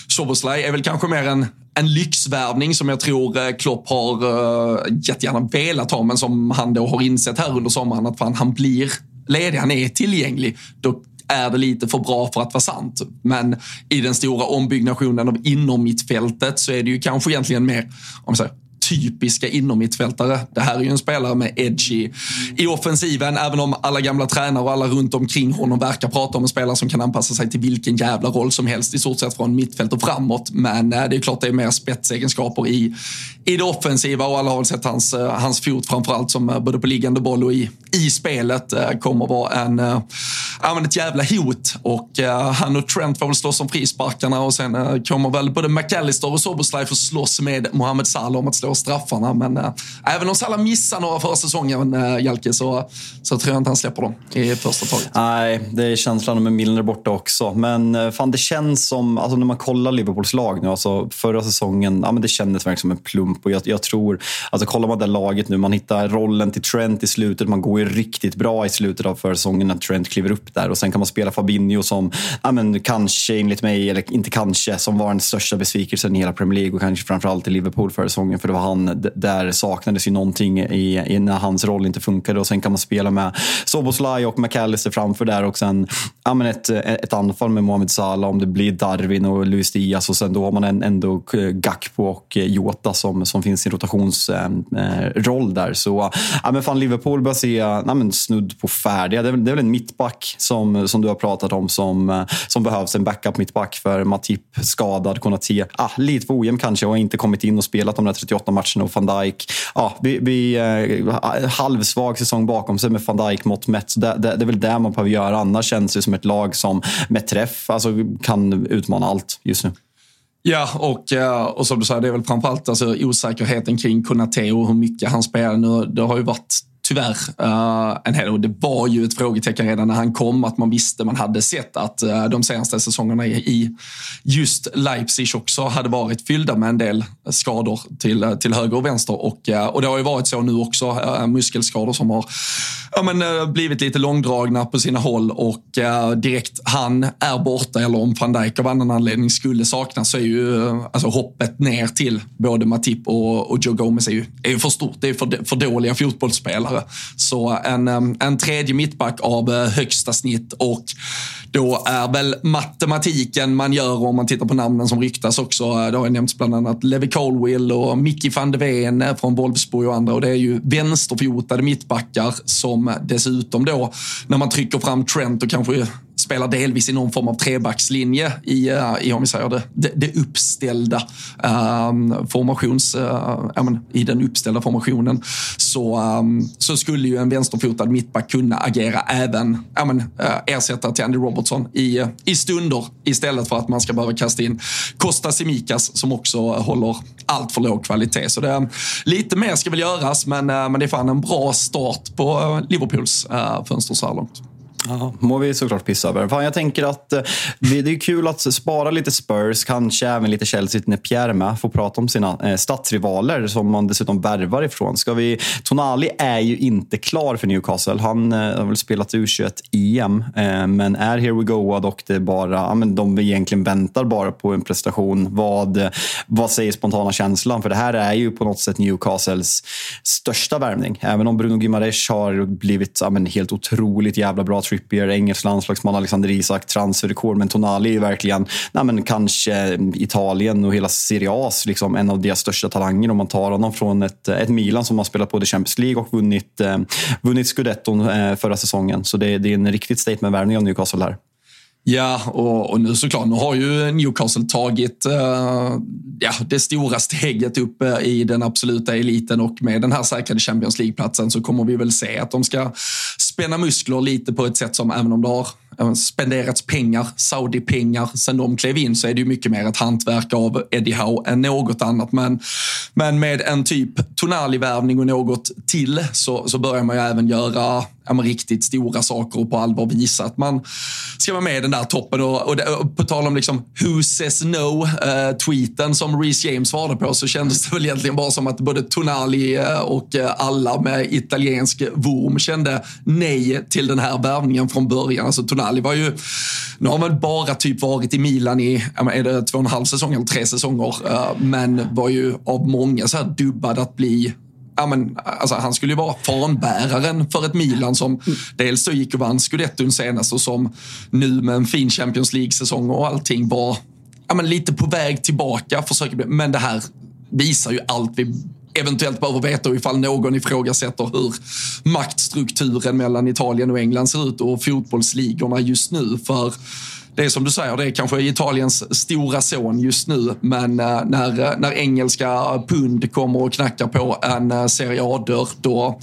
Soboslaj är väl kanske mer en, en lyxvärvning som jag tror eh, Klopp har uh, jättegärna velat ha, men som han då har insett här under sommaren att fan, han blir ledig, han är tillgänglig. Då är det lite för bra för att vara sant. Men i den stora ombyggnationen av inom mittfältet så är det ju kanske egentligen mer, om man säger, typiska innermittfältare. Det här är ju en spelare med edgy i, offensiven, även om alla gamla tränare och alla runt omkring honom verkar prata om en spelare som kan anpassa sig till vilken jävla roll som helst, i stort sett från mittfält och framåt. Men eh, det är klart det är mer spetsegenskaper i, i det offensiva och alla har sett hans, eh, hans fot framförallt som eh, både på liggande boll och i, i spelet kommer vara en, äh, ett jävla hot. Och äh, han och Trent får väl slåss om frisparkarna och sen äh, kommer väl både McAllister och Soboslaj få slåss med Mohamed Salah om att slå straffarna. Men äh, även om Salah missar några förra säsongen, äh, eh, Jalke, så, så tror jag inte han släpper dem i första taget. Nej, det är känslan med Milner borta också. Men eh, fan, det känns som, alltså när man kollar Liverpools lag nu, alltså förra säsongen, ja, men det kändes verkligen som en plump. Och jag, jag tror, alltså kollar man det laget nu, man hittar rollen till Trent i slutet, man går ju riktigt bra i slutet av försäsongen när Trent kliver upp där. Och sen kan man spela Fabinho som, ja, men kanske enligt mig, eller inte kanske, som var den största besvikelsen i hela Premier League och kanske framförallt i Liverpool förra säsongen. För det var han, där saknades ju någonting i, i när hans roll inte funkade. Och sen kan man spela med Soboslaj och McAllister framför där och sen ja, men ett, ett anfall med Mohamed Salah om det blir Darwin och Luis Diaz och sen då har man ändå Gakpo och Jota som, som finns i rotationsroll eh, eh, där. Så ja, men fan, Liverpool börjar se ja, men snudd på färdiga. Det är, det är väl en mittback som, som du har pratat om som, eh, som behövs. En backup mittback för Matip skadad, Konaté. Ah, lite för ojämn kanske och har inte kommit in och spelat de där 38 matchen Och van Dijk, Ja, vi, vi, eh, halvsvag säsong bakom sig med van Dijk mått mätt. Det, det, det, är väl det man behöver göra. Annars känns det som ett lag som med träff alltså, kan utmana allt just nu. Ja, och, eh, och som du säger, det är väl framförallt alltså, osäkerheten kring Konate och hur mycket han spelar nu. Det har ju varit tyvärr uh, en hel och Det var ju ett frågetecken redan när han kom att man visste, man hade sett att uh, de senaste säsongerna i just Leipzig också hade varit fyllda med en del skador till, uh, till höger och vänster. Och, och det har ju varit så nu också, muskelskador som har ja, men, blivit lite långdragna på sina håll och direkt han är borta eller om van Dijk av annan anledning skulle saknas så är ju alltså, hoppet ner till både Matip och, och Joe Gomez är ju, är ju för stort. Det är för, för dåliga fotbollsspelare. Så en, en tredje mittback av eh, högsta snitt och då är väl matematiken man gör om man tittar på namnen som ryktas också. Det har ju nämnts bland annat Levi Colwill och Mickey van de Ven eh, från Wolfsburg och andra och det är ju vänsterfotade mittbackar som dessutom då när man trycker fram Trent och kanske spelar delvis i någon form av trebackslinje i, eh, i om vi säger det, det, det uppställda um, formations, uh, ja, men, i den uppställda formationen så, um, så skulle ju en vänsterfotad mittback kunna agera även ja, men, uh, ersätta till Andy Robertson i, i stunder istället för att man ska behöva kasta in Costa Simikas som också håller allt för låg kvalitet. Så det, lite mer ska väl göras men, men det är fan en bra start på Liverpools fönster så här långt. Ja, må vi såklart pissa över. Fan, jag tänker att eh, det är kul att spara lite Spurs, kanske även lite Chelsea när Pierre med får prata om sina eh, stadsrivaler som man dessutom värvar ifrån. Ska vi, Tonali är ju inte klar för Newcastle. Han eh, har väl spelat U21-EM, eh, men är here we go och det är bara, ja, men de egentligen väntar bara på en prestation. Vad, vad säger spontana känslan? För det här är ju på något sätt Newcastles största värvning. Även om Bruno Gimares har blivit ja, men helt otroligt jävla bra Trippier, engelsk landslagsman, Alexander Isak, transferrekord. Men Tonali är verkligen, nej men kanske Italien och hela Serie A liksom en av deras största talanger om man tar honom från ett, ett Milan som har spelat både Champions League och vunnit, eh, vunnit scudetton eh, förra säsongen. Så det, det är en riktigt statement-värvning av Newcastle här. Ja, och, och, nu såklart, nu har ju Newcastle tagit uh, ja, det stora steget upp uh, i den absoluta eliten och med den här säkrade Champions League-platsen så kommer vi väl se att de ska spänna muskler lite på ett sätt som även om det har eh, spenderats pengar, Saudi-pengar, sen de klev in så är det ju mycket mer ett hantverk av Eddie Howe än något annat. Men, men med en typ Tonali-värvning och något till så, så börjar man ju även göra ja, riktigt stora saker och på allvar visa att man ska vara med i den där toppen. Och, och, det, och på tal om liksom who says no-tweeten eh, som Reece James svarade på så kändes det väl egentligen bara som att både Tonali eh, och eh, alla med italiensk vorm kände nej till den här värvningen från början. Alltså Tonali var ju, nu har väl bara typ varit i Milan i, är det två och en halv säsong eller tre säsonger, eh, men var ju av många så här dubbad att bli ja, men, alltså, han skulle ju vara fanbäraren för ett Milan som mm. dels så gick och vann scudetton senast och som nu med en fin Champions League-säsong och allting var ja, men, lite på väg tillbaka. Försöker, men det här visar ju allt vi eventuellt behöver veta och ifall någon ifrågasätter hur maktstrukturen mellan Italien och England ser ut och fotbollsligorna just nu. För det är som du säger, det är kanske Italiens stora son just nu. Men eh, när, eh, när engelska pund kommer och knackar på en eh, Serie A-dörr, då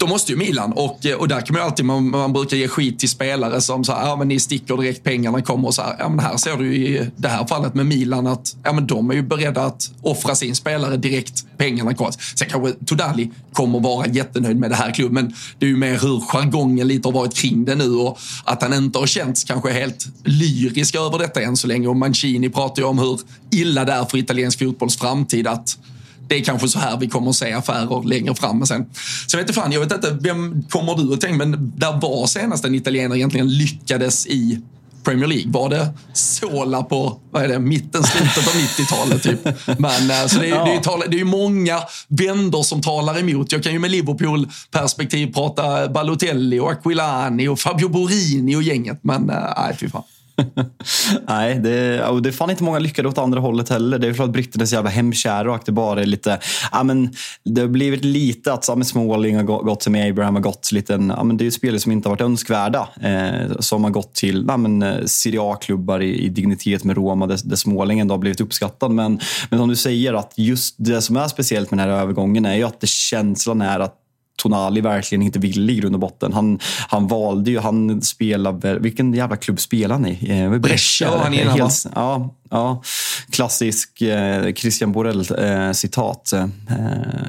då måste ju Milan, och, och där kan man alltid, man, man brukar ge skit till spelare som så här, ja men ni sticker direkt, pengarna kommer och så här, ja men här ser du i det här fallet med Milan att, ja men de är ju beredda att offra sin spelare direkt, pengarna kommer. Sen kanske Todali kommer vara jättenöjd med det här klubben, men det är ju mer hur jargongen lite har varit kring det nu och att han inte har känts kanske helt lyrisk över detta än så länge. Och Mancini pratar ju om hur illa det är för italiensk fotbolls framtid att det är kanske så här vi kommer att se affärer längre fram. Sen, så jag vet inte fan, jag vet inte, vem kommer du att tänka, men där var senast en italienare egentligen lyckades i Premier League. Var det Sola på vad är det, mitten, slutet av 90-talet? Typ. Men, eh, så det, är, ja. det, är, det är många vändor som talar emot. Jag kan ju med Liverpool-perspektiv prata Balotelli och Aquilani och Fabio Borini och gänget. Men eh, nej, fy fan. Nej, det, och det är fan inte många lyckade åt andra hållet heller. Det är för att britterna är så jävla hemkära och att det bara är lite... Ja, men det har blivit lite att ja, Smalling har gått till med Abraham har gått lite... Ja, men det är ju spelare som inte har varit önskvärda. Eh, som har gått till ja, men, eh, Serie A-klubbar i, i, dignitet med Roma där, där Smalling ändå har blivit uppskattad. Men, men som du säger, att just det som är speciellt med den här övergången är ju att det känslan är att Tonali verkligen inte ville i grund och botten. Han, han valde ju, han spelade, vilken jävla klubb spelar han i? Eh, Brescia var han innan va? Ja, Ja, klassisk eh, Christian Borell-citat. Eh, eh,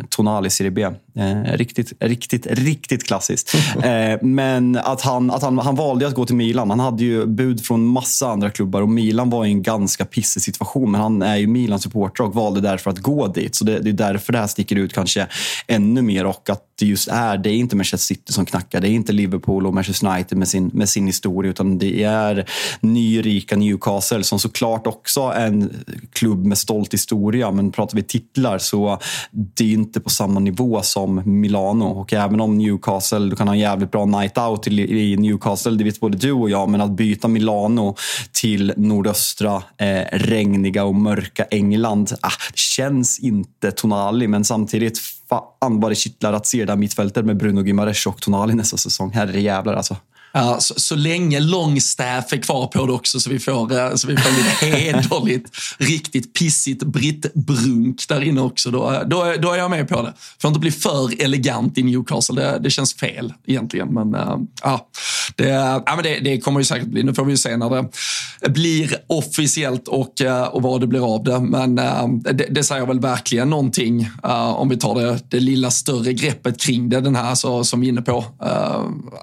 Tonali Serie. Eh, riktigt, riktigt, riktigt klassiskt. Eh, men att, han, att han, han valde att gå till Milan. Han hade ju bud från massa andra klubbar och Milan var i en ganska pissig situation. Men han är ju Milan-supporter och valde därför att gå dit. Så det, det, är därför det här sticker ut kanske ännu mer. Och att det just är, det är inte Manchester City som knackar. Det är inte Liverpool och Manchester United med sin, med sin historia. Utan det är nyrika Newcastle som såklart också också en klubb med stolt historia, men pratar vi titlar så det är inte på samma nivå som Milano. Och även om Newcastle, du kan ha en jävligt bra night out i Newcastle, det vet både du och jag, men att byta Milano till nordöstra, eh, regniga och mörka England, ah, det känns inte Tonali, men samtidigt fan vad det kittlar att se det där mittfältet med Bruno Gimares och Tonali nästa säsong. Herre jävlar alltså. Ja, så, så länge Longstaff är kvar på det också så vi får, eh, så vi får lite hederligt, riktigt pissigt brittbrunk där inne också. Då, då, då är jag med på det. Får inte bli för elegant i Newcastle. Det, det känns fel egentligen. Men, äh, ja, det, ja, men det, det, kommer ju säkert bli. Nu får vi ju se när det blir officiellt och, eh, och vad det blir av det. Men äh, det, det säger väl verkligen någonting om vi tar det, det lilla större greppet kring det. Den här så, som vi är inne på.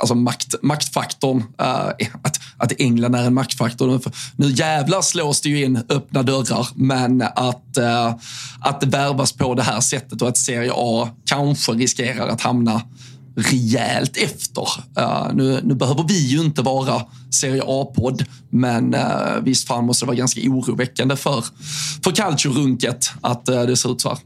alltså makt, makt maktfaktorn, eh, att, att England är en maktfaktor. Nu jävlar slås det ju in öppna dörrar, men att, eh, att det värvas på det här sättet och att Serie A kanske riskerar att hamna rejält efter. Uh, nu, nu, behöver vi ju inte vara Serie A-podd, men uh, visst fan måste det vara ganska oroväckande för, för Calcio-runket att uh, det ser ut så här.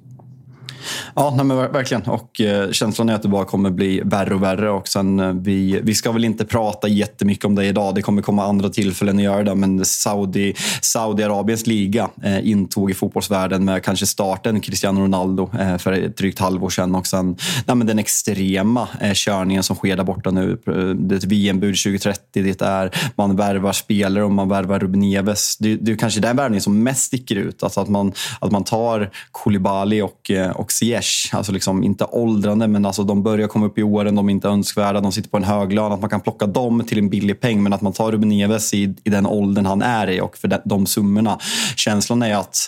Ja, nej, men verkligen. Och eh, känslan är att det bara kommer bli värre och värre. Och sen, eh, vi, vi ska väl inte prata jättemycket om det idag. Det kommer komma andra tillfällen att göra det. Men Saudi, Saudiarabiens liga eh, intog i fotbollsvärlden med kanske starten Cristiano Ronaldo eh, för ett drygt halvår sedan. Och sen nej, men den extrema eh, körningen som sker där borta nu. Eh, det är ett VM-bud 2030. Det är man värvar spelare och man värvar Ruben Neves. Det, det är kanske den värvningen som mest sticker ut. Alltså att, man, att man tar Koulibaly och, och Ziyech, alltså liksom inte åldrande, men alltså de börjar komma upp i åren, de är inte önskvärda, de sitter på en hög lön. Att man kan plocka dem till en billig peng, men att man tar Ruben Neves i, i den åldern han är i och för de, de summorna. Känslan är att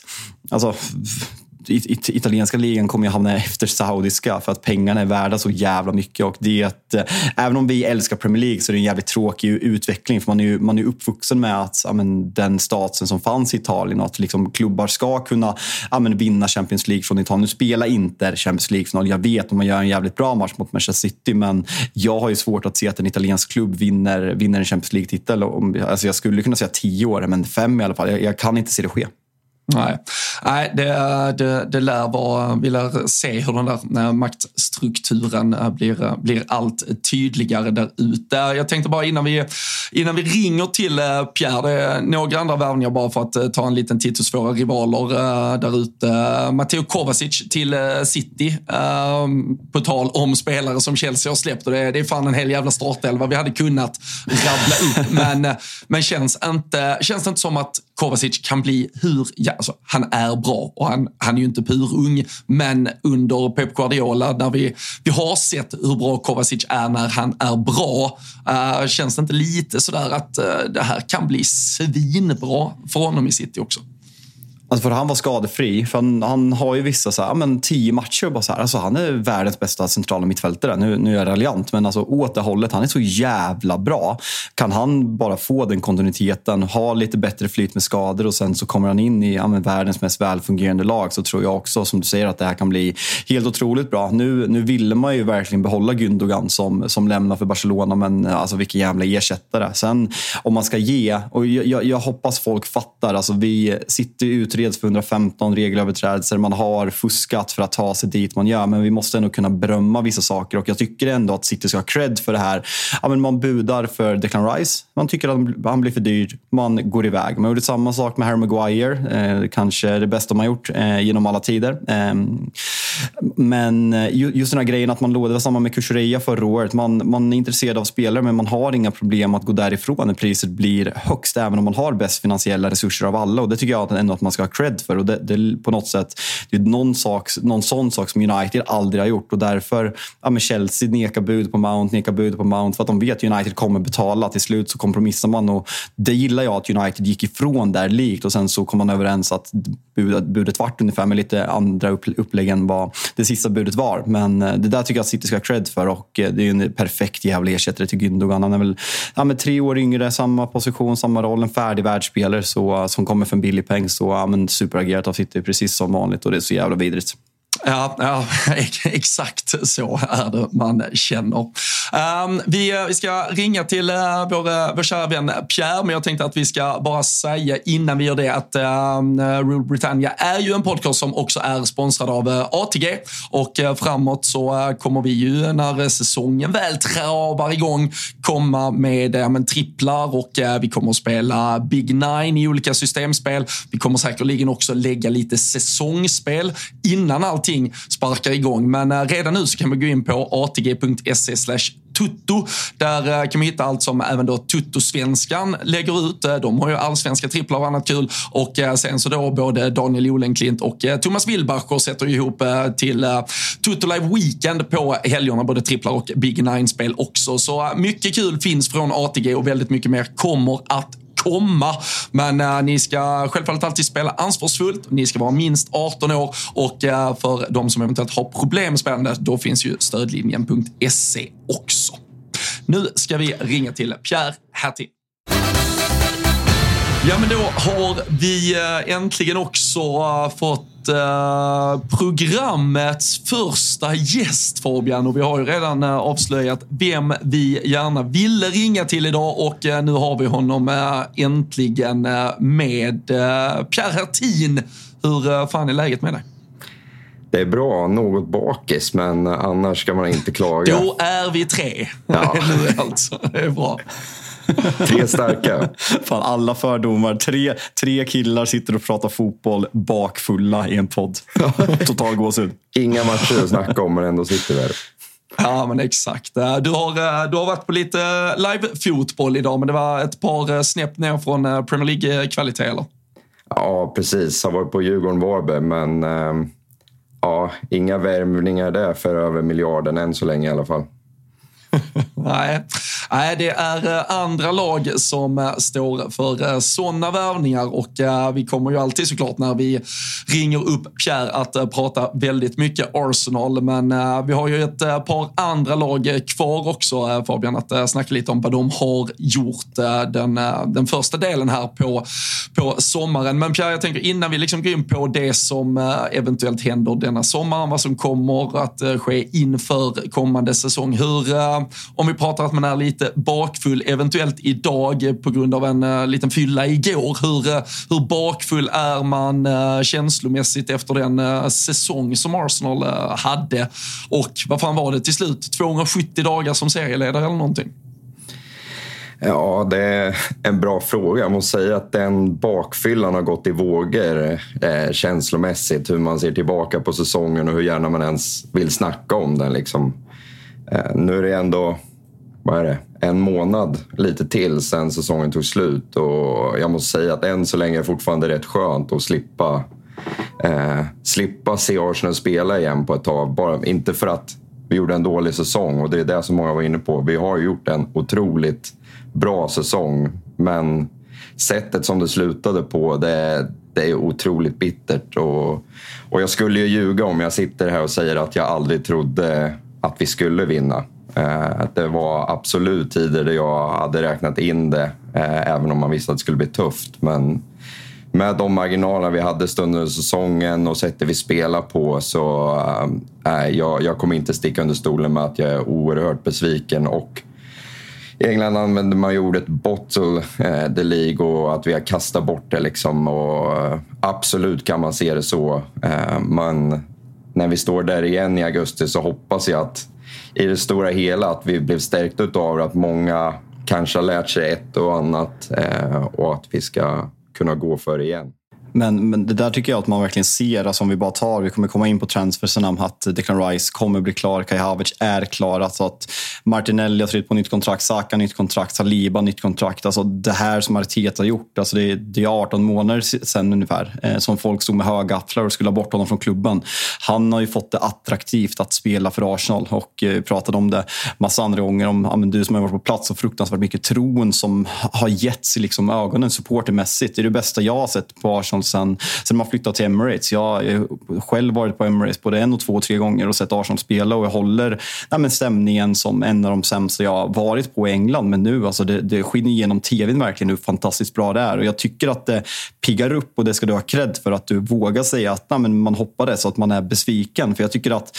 alltså, it italienska ligan kommer ju hamna efter saudiska för att pengarna är värda så jävla mycket. Och det att, eh, även om vi älskar Premier League så är det en jävligt tråkig utveckling. För man är ju man är uppvuxen med att ja, men, den statsen som fanns i Italien och att liksom, klubbar ska kunna ja, men, vinna Champions League från Italien. Nu spelar inte Champions League-final. Jag vet att man gör en jävligt bra match mot Manchester City men jag har ju svårt att se att en italiensk klubb vinner, vinner en Champions League-titel. Alltså, jag skulle kunna säga tio år, men fem i alla fall. Jag, jag kan inte se det ske. Nej, Nej det, det, det lär vara, vi lär se hur den där eh, maktstrukturen eh, blir, eh, blir allt tydligare där ute. Jag tänkte bara innan vi, innan vi ringer till Pierre, det är några andra värvningar bara för att ta en liten titt hos våra rivaler där ute. Matteo Kovacic till City, ehm, på tal om spelare som Chelsea har släppt. Och det, det är fan en hel jävla startelva vi hade kunnat rabbla upp. Men, men känns, inte, känns det inte som att Kovacic kan bli hur, alltså, han är bra och han, han är ju inte purung, men under Pep Guardiola, när vi, vi har sett hur bra Kovacic är när han är bra, uh, känns det inte lite sådär att uh, det här kan bli svinbra för honom i City också? Alltså för han var skadefri. För han, han har ju vissa så här, men tio matcher. Bara så här, alltså han är världens bästa centrala mittfältare. Nu, nu är jag raljant, men alltså åt det hållet. Han är så jävla bra. Kan han bara få den kontinuiteten, ha lite bättre flyt med skador och sen så kommer han in i ja, världens mest välfungerande lag så tror jag också, som du säger, att det här kan bli helt otroligt bra. Nu, nu ville man ju verkligen behålla Gündogan som, som lämnar för Barcelona, men alltså vilken jävla ersättare. Sen om man ska ge, och jag, jag hoppas folk fattar, alltså vi sitter ju ut utreds för 115 regelöverträdelser. Man har fuskat för att ta sig dit man gör. Men vi måste ändå kunna berömma vissa saker. Och jag tycker ändå att City ska ha cred för det här. Ja, men man budar för Declan Rice. Man tycker att han blir för dyr. Man går iväg. Man gjorde samma sak med Harry Maguire. Eh, kanske det bästa man gjort eh, genom alla tider. Ehm, eh, men just den här grejen att man lovade, det var samma med Kushureya förra året. Man, man är intresserad av spelare men man har inga problem att gå därifrån när priset blir högst. Även om man har bäst finansiella resurser av alla. Och det tycker jag ändå att man ska ha cred för. Och det, det, på något sätt, det är någon, sak, någon sån sak som United aldrig har gjort. Och därför, ja, men Chelsea nekar bud på Mount, nekar bud på Mount. För att de vet att United kommer betala. Till slut så kompromissar man. Och det gillar jag att United gick ifrån där likt. Och sen så kom man överens att budet, budet vart ungefär med lite andra upp, upplägg än vad det sista budet var. Men eh, det där tycker jag att City ska ha cred för. Och eh, det är en perfekt jävla ersättare till Gündogan. Han är väl ja, men tre år yngre, samma position, samma roll. En färdig världsspelare så, som kommer för en billig peng. Så ja, men superagerat av City precis som vanligt och det är så jävla vidrigt. Ja, ja, exakt så är det man känner. Ehm, vi, eh, vi ska ringa till eh, vår, eh, vår kära vän Pierre, men jag tänkte att vi ska bara säga innan vi gör det att ehm, Rule Britannia är ju en podcast som också är sponsrad av ATG och framåt så kommer vi ju när säsongen väl travar igång komma med ja, men, tripplar och vi kommer att spela Big Nine i olika systemspel. Vi kommer säkerligen också lägga lite säsongsspel innan allt allting sparkar igång. Men eh, redan nu så kan man gå in på atg.se Tutto. Där eh, kan man hitta allt som även då Tutto-svenskan lägger ut. Eh, de har ju allsvenska tripplar och annat kul. Och eh, sen så då både Daniel Olenklint och Thomas Wilbacher sätter ihop till Tutto Live Weekend på helgerna. Både tripplar och Big Nine-spel också. Så mycket kul finns från ATG och väldigt mycket mer kommer att komma. Men äh, ni ska självfallet alltid spela ansvarsfullt. Ni ska vara minst 18 år och äh, för de som eventuellt har problem med spelande, då finns ju stödlinjen.se också. Nu ska vi ringa till Pierre Hertin. Ja, men då har vi äh, äntligen också fått uh, programmets första gäst Fabian och vi har ju redan avslöjat vem vi gärna ville ringa till idag och nu har vi honom äntligen med. Pierre Hertin, hur fan är läget med dig? Det är bra, något bakis, men annars ska man inte klaga. Då är vi tre. Ja. nu alltså. Det är bra. Tre starka. Fan, alla fördomar. Tre, tre killar sitter och pratar fotboll bakfulla i en podd. Total gåshud. Inga matcher att snacka om, men ändå sitter vi här. Ja, men exakt. Du har, du har varit på lite live-fotboll idag, men det var ett par snäpp ner från Premier League-kvalitet, eller? Ja, precis. Jag har varit på Djurgården-Varberg, men ehm, ja, inga värvningar där för över miljarden än så länge i alla fall. Nej. Nej, det är eh, andra lag som eh, står för eh, sådana värvningar och vi kommer ju alltid såklart när vi ringer upp Pierre att prata väldigt mycket Arsenal. Men vi har ju ett par andra lag kvar också Fabian att snacka lite om vad de har gjort den, den första delen här på, på sommaren. Men Pierre, jag tänker innan vi liksom går in på det som eventuellt händer denna sommaren, vad som kommer att ske inför kommande säsong. Hur, om vi pratar att man är lite lite bakfull, eventuellt idag på grund av en uh, liten fylla igår. Hur, uh, hur bakfull är man uh, känslomässigt efter den uh, säsong som Arsenal hade? Och vad fan var det till slut? 270 dagar som serieledare eller någonting? Ja, det är en bra fråga. Jag måste säga att den bakfyllan har gått i vågor eh, känslomässigt. Hur man ser tillbaka på säsongen och hur gärna man ens vill snacka om den. Liksom. Eh, nu är det ändå vad är det, en månad lite till sen säsongen tog slut. Och jag måste säga att än så länge är det fortfarande rätt skönt att slippa, eh, slippa se Arsenal spela igen på ett tag. Bara, inte för att vi gjorde en dålig säsong och det är det som många var inne på. Vi har gjort en otroligt bra säsong men sättet som det slutade på det, det är otroligt bittert. Och, och jag skulle ju ljuga om jag sitter här och säger att jag aldrig trodde att vi skulle vinna. Eh, det var absolut tider där jag hade räknat in det, eh, även om man visste att det skulle bli tufft. Men med de marginaler vi hade stunder säsongen och sättet vi spelar på så äh, jag, jag kommer inte sticka under stolen med att jag är oerhört besviken. Och i England använder man ju ordet bottle äh, the League och att vi har kastat bort det. Liksom. Och, äh, absolut kan man se det så. Äh, men när vi står där igen i augusti så hoppas jag att i det stora hela att vi blev stärkta av att många kanske har lärt sig ett och annat eh, och att vi ska kunna gå för det igen. Men, men det där tycker jag att man verkligen ser. Alltså om vi bara tar, vi kommer komma in på transfersen att Declan Rice kommer bli klar, Kai Havertz är klar. Alltså att Martinelli har skrivit på nytt kontrakt, Saka nytt kontrakt, Saliba nytt kontrakt. Alltså det här som Arteta har gjort, alltså det, det är 18 månader sen ungefär eh, som folk stod med högafflar och skulle ha bort honom från klubben. Han har ju fått det attraktivt att spela för Arsenal och eh, pratade om det massa andra gånger. Om ja, du som har varit på plats och fruktansvärt mycket tron som har getts i liksom ögonen supportermässigt. Det är det bästa jag har sett på Arsenal sen, sen man flyttade till Emirates. Jag har själv varit på Emirates både en, och två och tre gånger och sett Arsenal spela och jag håller nej, men stämningen som en av de sämsta jag har varit på i England. Men nu, alltså det, det skiner genom tvn verkligen hur fantastiskt bra det är och jag tycker att det piggar upp och det ska du ha cred för att du vågar säga att nej, men man hoppades och att man är besviken. För jag tycker att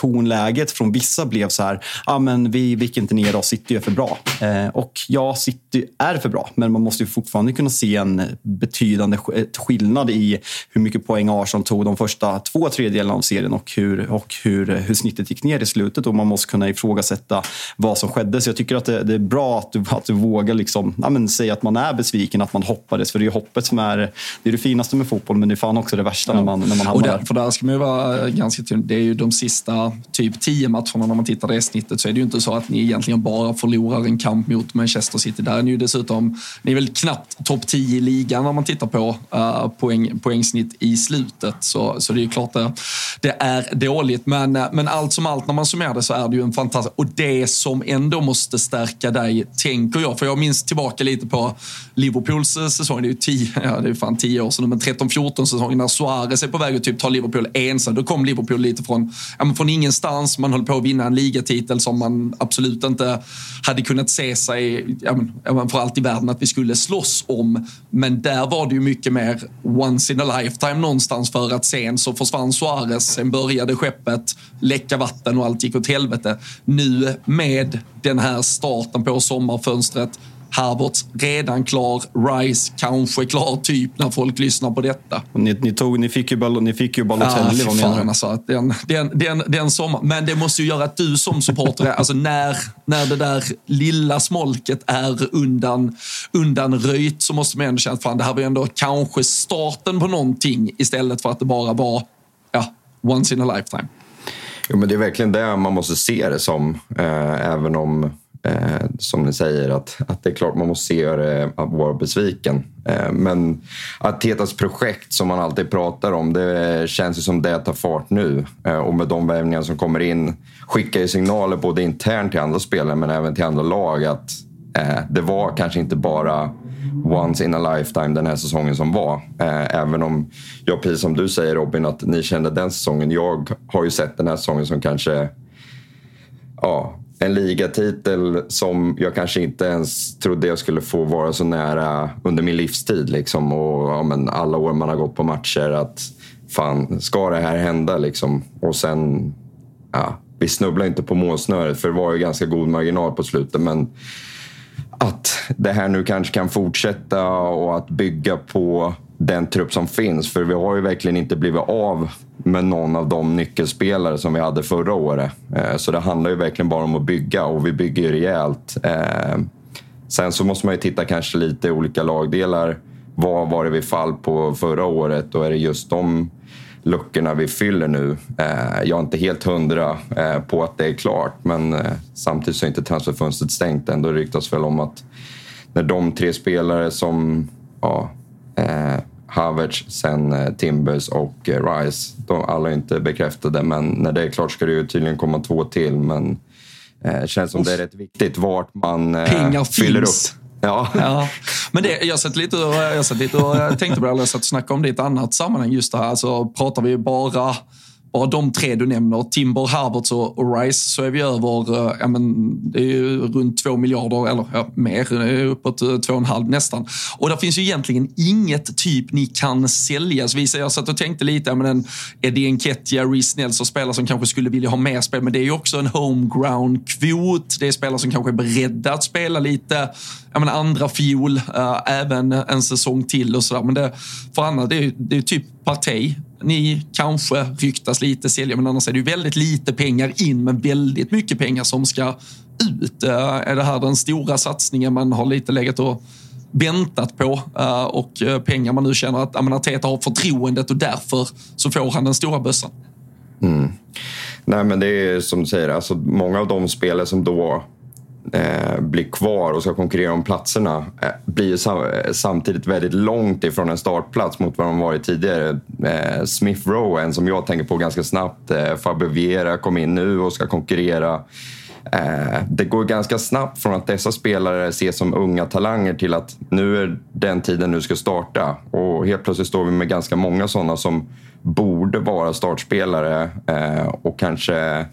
tonläget från vissa blev så här, ah, men vi viker inte ner oss, City är för bra. Eh, och ja, City är för bra, men man måste ju fortfarande kunna se en betydande skillnad i hur mycket poäng Arsenal tog de första två tredjedelarna av serien och, hur, och hur, hur snittet gick ner i slutet. Och man måste kunna ifrågasätta vad som skedde. Så jag tycker att det, det är bra att du, att du vågar liksom, ja, men, säga att man är besviken, att man hoppades. För det är hoppet som är det, är det finaste med fotboll, men det är fan också det värsta ja. när man, när man hamnar och där. För där ska man ju vara ganska tydlig. Det är ju de sista typ tio matcherna när man tittar det snittet så är det ju inte så att ni egentligen bara förlorar en kamp mot Manchester City. Där är ni ju dessutom, ni är väl knappt topp 10 i ligan när man tittar på uh, poäng, poängsnitt i slutet. Så, så det är ju klart det, det är dåligt. Men, uh, men allt som allt när man summerar det så är det ju en fantastisk... Och det som ändå måste stärka dig, tänker jag, för jag minns tillbaka lite på Liverpools eh, säsong, det är ju tio, ja, det är fan tio år sedan, men 13-14 säsongen när Suarez är på väg att typ ta Liverpool ensam. Då kom Liverpool lite från, ja, från ingenstans. Man höll på att vinna en ligatitel som man absolut inte hade kunnat se sig men, för allt i världen att vi skulle slåss om. Men där var det ju mycket mer once in a lifetime någonstans för att sen så försvann Suarez, sen började skeppet läcka vatten och allt gick åt helvete. Nu med den här starten på sommarfönstret Havertz redan klar, Rice kanske klar typ när folk lyssnar på detta. Ni, ni, tog, ni fick ju, ni fick ju Balotelli, ah, du? Alltså, den, den, den, den sommar, men det måste ju göra att du som supporter, alltså när, när det där lilla smolket är undan, undan röjt så måste man ändå känna att fan, det här var ändå kanske starten på någonting istället för att det bara var ja, once in a lifetime. Jo, men det är verkligen det man måste se det som, eh, även om Eh, som ni säger, att, att det är klart man måste se det, att vara besviken. Eh, men Tetas projekt som man alltid pratar om, det känns ju som det tar fart nu. Eh, och med de värvningar som kommer in skickar ju signaler både internt till andra spelare men även till andra lag att eh, det var kanske inte bara once in a lifetime den här säsongen som var. Eh, även om jag, precis som du säger Robin, att ni kände den säsongen. Jag har ju sett den här säsongen som kanske ja, en ligatitel som jag kanske inte ens trodde jag skulle få vara så nära under min livstid. Liksom. Och, ja, men alla år man har gått på matcher. att fan, Ska det här hända? Liksom? Och sen... Ja, vi snubblade inte på målsnöret för det var ju ganska god marginal på slutet. Men att det här nu kanske kan fortsätta och att bygga på den trupp som finns. För vi har ju verkligen inte blivit av med någon av de nyckelspelare som vi hade förra året. Eh, så det handlar ju verkligen bara om att bygga och vi bygger ju rejält. Eh, sen så måste man ju titta kanske lite i olika lagdelar. vad var det vi fall på förra året och är det just de luckorna vi fyller nu. Eh, jag är inte helt hundra på att det är klart men samtidigt så är inte transferfönstret stängt. Ändå ryktas väl om att när de tre spelare som ja, Havertz, sen Timbers och Rice, de alla är inte bekräftade men när det är klart ska det ju tydligen komma två till. Men det känns som Uff. det är rätt viktigt vart man Pengar fyller finns. upp. Ja. ja. Men det, jag satt lite och, jag satt lite och tänkte på det, jag satt och snackade om det i ett annat sammanhang just det här. Alltså, pratar vi bara bara de tre du nämner, Timber, Harvards och Rice, så är vi över, eh, ja men det är ju runt två miljarder, eller ja, mer, uppåt eh, två och en halv nästan. Och det finns ju egentligen inget typ ni kan sälja. Så jag satt och tänkte lite, ja men en Eddie Nketiah, Reece Nelson, spelare som kanske skulle vilja ha mer spel, men det är ju också en homeground-kvot. Det är spelare som kanske är beredda att spela lite ja, men andra fiol, äh, eh, även en säsong till och sådär. Men det, för annars, det är, ju typ Partey. Ni kanske ryktas lite sälja, men annars är det ju väldigt lite pengar in, men väldigt mycket pengar som ska ut. Eh, är det här den stora satsningen man har lite legat och väntat på eh, och eh, pengar man nu känner att Arteta har förtroendet och därför så får han den stora bössan? Mm. Nej, men det är som du säger, alltså, många av de spelare som då eh, blir kvar och ska konkurrera om platserna eh, blir sam eh, samtidigt väldigt långt ifrån en startplats mot vad de varit tidigare. Eh, Smith Rowe, en som jag tänker på ganska snabbt. Eh, Fabio Vieira kom in nu och ska konkurrera. Eh, det går ganska snabbt från att dessa spelare ses som unga talanger till att nu är den tiden nu ska starta. Och helt plötsligt står vi med ganska många sådana som borde vara startspelare eh, och kanske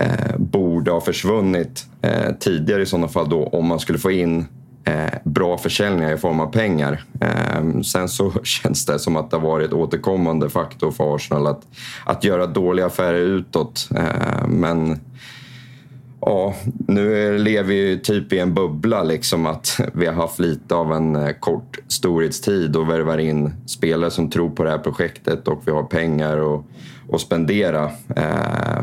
eh, borde ha försvunnit eh, tidigare i sådana fall då om man skulle få in eh, bra försäljningar i form av pengar. Eh, sen så känns det som att det har varit återkommande faktor för Arsenal att, att göra dåliga affärer utåt. Eh, men Ja, nu lever vi typ i en bubbla. Liksom att vi har haft lite av en eh, kort storhetstid och värvar in spelare som tror på det här projektet och vi har pengar att, att spendera. Eh,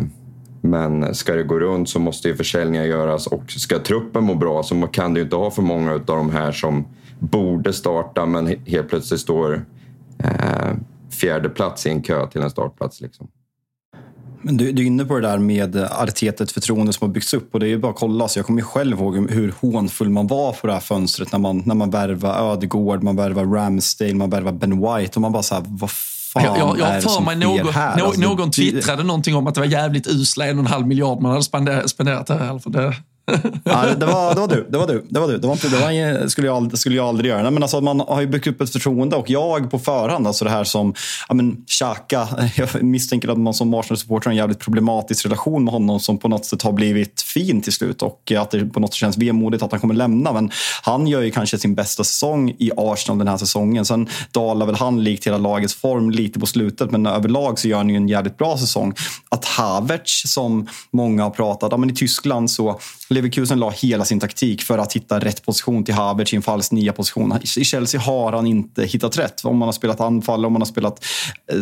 men ska det gå runt så måste ju försäljningar göras och ska truppen må bra så kan du inte ha för många av de här som borde starta men helt plötsligt står eh, fjärde plats i en kö till en startplats. Liksom. Men du, du är inne på det där med eh, Artetet förtroende som har byggts upp och det är ju bara att kolla. Så jag kommer ju själv ihåg hur hånfull man var på det här fönstret när man, när man värvade Ödegård, man värvade Ramsdale, man värvade Ben White och man bara så här, vad fan jag, jag, jag för mig någon, här? Någon, alltså, någon twittrade det... någonting om att det var jävligt usla en och en halv miljard man hade spenderat, här. Det, ja, det, var, det var du. Det var du. Det var du. Det, var inte, det var, skulle, jag, aldrig, skulle jag aldrig göra. Nej, men alltså, man har ju byggt upp ett förtroende och jag på förhand, alltså det här som ja, men, Xhaka, jag misstänker att man som Arsenal-supporter har en jävligt problematisk relation med honom som på något sätt har blivit fin till slut och att det på något sätt känns vemodigt att han kommer lämna. Men han gör ju kanske sin bästa säsong i Arsenal den här säsongen. Sen dalar väl han likt hela lagets form lite på slutet, men överlag så gör han ju en jävligt bra säsong. Att Havertz, som många har pratat om, i Tyskland så Leverkusen la hela sin taktik för att hitta rätt position till Havertz i en falsk nia position. I Chelsea har han inte hittat rätt. Om man har spelat anfall, om man har spelat eh,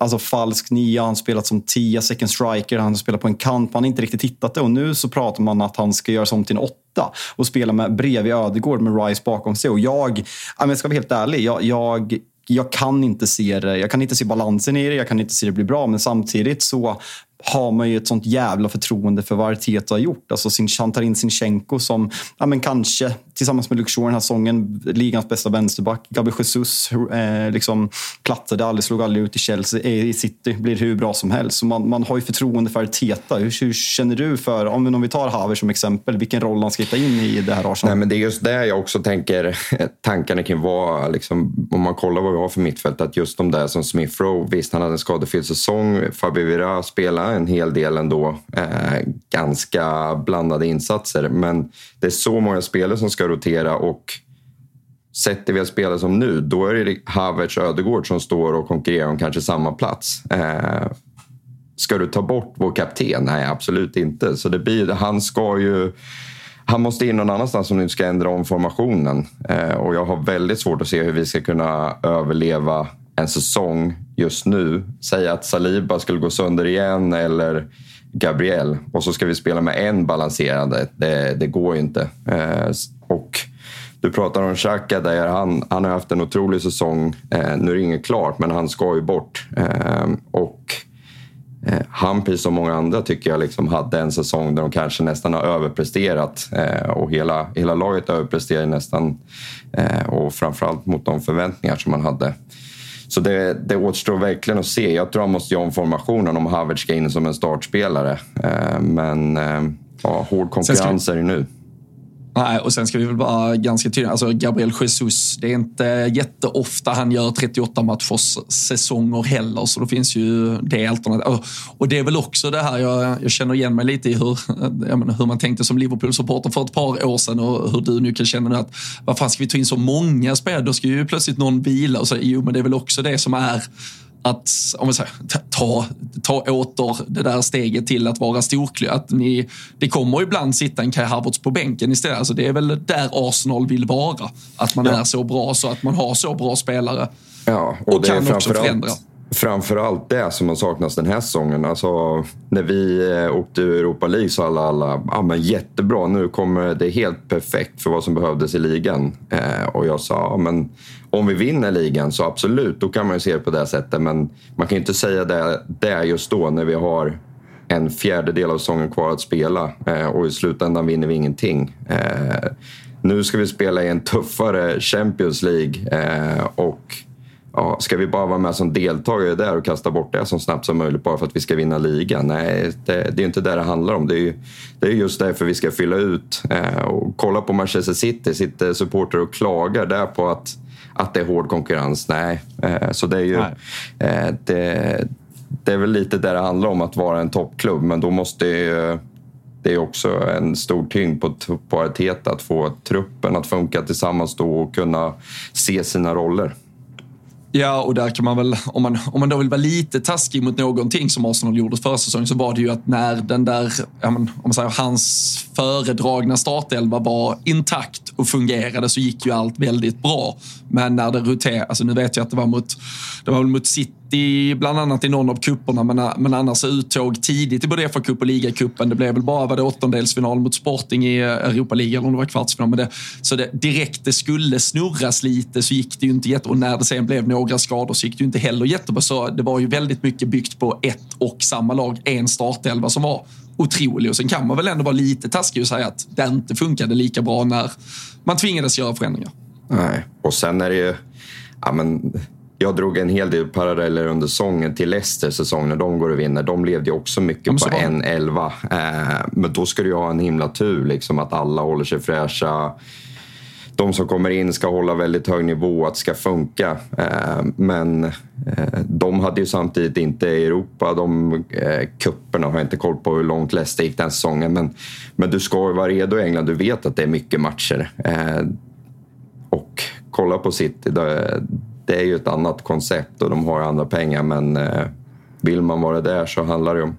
alltså falsk nia, han har spelat som tia, second striker, han har spelat på en kant. Man har inte riktigt hittat det och nu så pratar man att han ska göra som till en åtta och spela med bredvid Ödegård med Rice bakom sig. Och jag, om jag ska vara helt ärlig, jag, jag jag kan inte se det. Jag kan inte se balansen i det, jag kan inte se det bli bra. Men samtidigt så har man ju ett sånt jävla förtroende för vad Arteta har gjort. Alltså sin, han tar in Sinchenko som ja, men kanske tillsammans med Luke Shaw den här säsongen, ligans bästa vänsterback. Gabriel Jesus eh, liksom, plattade aldrig, slog aldrig ut i Chelsea. Eh, I City blir hur bra som helst. Så man, man har ju förtroende för Arteta. Hur, hur känner du för, om, om vi tar Haver som exempel, vilken roll han ska hitta in i det här Arsenal? Nej, men det är just det jag också tänker, tankarna kring vad, liksom, om man kollar vad vi har för mittfält, att just de där som Smith Rowe, visst han hade en skadefylld säsong, Fabio Vira spelade en hel del ändå. Eh, ganska blandade insatser. Men det är så många spelare som ska rotera och sätter vi har spelat som nu, då är det Havertz och Ödegård som står och konkurrerar om kanske samma plats. Eh, ska du ta bort vår kapten? Nej, absolut inte. Så det blir, han ska ju... Han måste in någon annanstans om du ska ändra om formationen. Eh, och jag har väldigt svårt att se hur vi ska kunna överleva en säsong just nu. Säg att Saliba skulle gå sönder igen eller Gabriel och så ska vi spela med en balanserande. Det, det går ju inte. Eh, och du pratar om Xhaka där. Han, han har haft en otrolig säsong. Eh, nu är det inget klart, men han ska ju bort. Eh, och eh, han, precis som många andra, tycker jag liksom hade en säsong där de kanske nästan har överpresterat. Eh, och hela, hela laget överpresterar nästan. Eh, och framförallt mot de förväntningar som man hade. Så det, det återstår verkligen att se. Jag tror han måste göra om formationen om Havertz ska in som en startspelare. Eh, men eh, ja, hård konkurrens är det nu. Nej, och sen ska vi väl vara ganska tydliga. Alltså Gabriel Jesus, det är inte jätteofta han gör 38 matchers säsonger heller, så då finns ju det alternativet. Och det är väl också det här, jag, jag känner igen mig lite i hur, menar, hur man tänkte som Liverpool-supporter för ett par år sedan och hur du nu kan känna nu att vad fan ska vi ta in så många spelare? Då ska ju plötsligt någon vila och så, jo men det är väl också det som är att om säger, ta, ta åter det där steget till att vara storklig. Att ni, det kommer ibland sitta en Kai Havertz på bänken istället. Alltså det är väl där Arsenal vill vara. Att man ja. är så bra så att man har så bra spelare. Ja, och, och kan också förändra framförallt det som har saknats den här säsongen. Alltså, när vi eh, åkte ur Europa League sa alla, alla ah, men jättebra, nu kommer det helt perfekt för vad som behövdes i ligan. Eh, och jag sa, ah, men om vi vinner ligan så absolut, då kan man ju se det på det sättet. Men man kan inte säga det, det just då när vi har en fjärdedel av säsongen kvar att spela eh, och i slutändan vinner vi ingenting. Eh, nu ska vi spela i en tuffare Champions League eh, och ja, ska vi bara vara med som deltagare där och kasta bort det så snabbt som möjligt bara för att vi ska vinna ligan? Nej, det, det är inte det det handlar om. Det är, ju, det är just därför vi ska fylla ut eh, och kolla på Manchester City. Sitter supporter och klagar där på att, att det är hård konkurrens. Nej, eh, så det är ju... Eh, det, det är väl lite där det handlar om att vara en toppklubb, men då måste ju det är också en stor tyngd på, på Arteta att få truppen att funka tillsammans då och kunna se sina roller. Ja, och där kan man väl, om man, om man då vill vara lite taskig mot någonting som Arsenal gjorde förra säsongen så var det ju att när den där, ja, men, om man säger hans föredragna startelva var intakt och fungerade så gick ju allt väldigt bra. Men när det roterade, alltså nu vet jag att det var mot, det var mot City i, bland annat i någon av kupperna men, eh, men annars uttåg tidigt i både FA-cup och ligacupen. Det blev väl bara var det åttondelsfinal mot Sporting i eh, Europa League eller om det var kvartsfinal. Men det, så det, direkt det skulle snurras lite så gick det ju inte jätte... Och när det sen blev några skador så gick det ju inte heller jättebra. Så det var ju väldigt mycket byggt på ett och samma lag, en startelva som var otrolig. Och sen kan man väl ändå vara lite taskig och säga att det inte funkade lika bra när man tvingades göra förändringar. Nej, och sen är det ju... Ja, men jag drog en hel del paralleller under säsongen till Leicester säsong när de går och vinner. De levde ju också mycket på en elva. Eh, men då ska du ju ha en himla tur, liksom, att alla håller sig fräscha. De som kommer in ska hålla väldigt hög nivå, att det ska funka. Eh, men eh, de hade ju samtidigt inte Europa. De kupperna har jag inte koll på hur långt Leicester gick den säsongen. Men, men du ska ju vara redo i England. Du vet att det är mycket matcher. Och kolla på City. Det, är ju ett annat koncept och de har andra pengar men eh, vill man vara där så handlar det om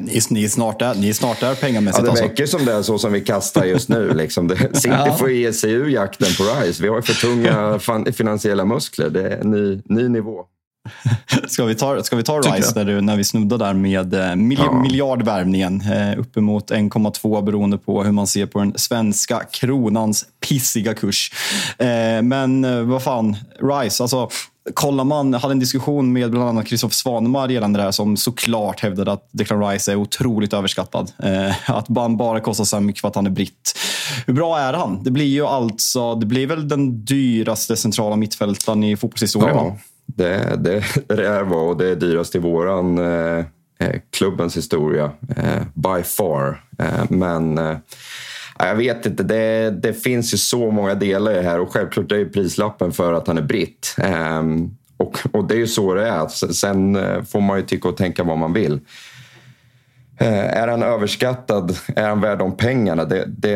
ni, ni, är snart där, ni är snart där pengamässigt. Ja, det alltså. verkar som det är så som vi kastar just nu. Liksom. Det, City ja. får ge sig ur jakten på RISE. Vi har för tunga finansiella muskler. Det är en ny, ny nivå. Ska vi ta, ska vi ta Rice när, du, när vi snuddar där med eh, mil, ja. miljardvärvningen? Eh, uppemot 1,2 beroende på hur man ser på den svenska kronans pissiga kurs. Eh, men vad fan, Rice, alltså kollar man, hade en diskussion med bland annat Kristoffer Svanemar gällande det här som såklart hävdade att Declan Rice är otroligt överskattad. Att han bara kostar så mycket för att han är britt. Hur bra är han? Det blir ju alltså, det blir väl den dyraste centrala mittfältaren i fotbollshistorien? Ja, det, det, det är och det är dyrast i våran eh, eh, klubbens historia. Eh, by far. Eh, men eh, jag vet inte, det, det, finns ju så många delar i det här och självklart är ju prislappen för att han är britt. Eh, och, och det är ju så det är. Sen eh, får man ju tycka och tänka vad man vill. Eh, är han överskattad? Är han värd de pengarna? Det, det,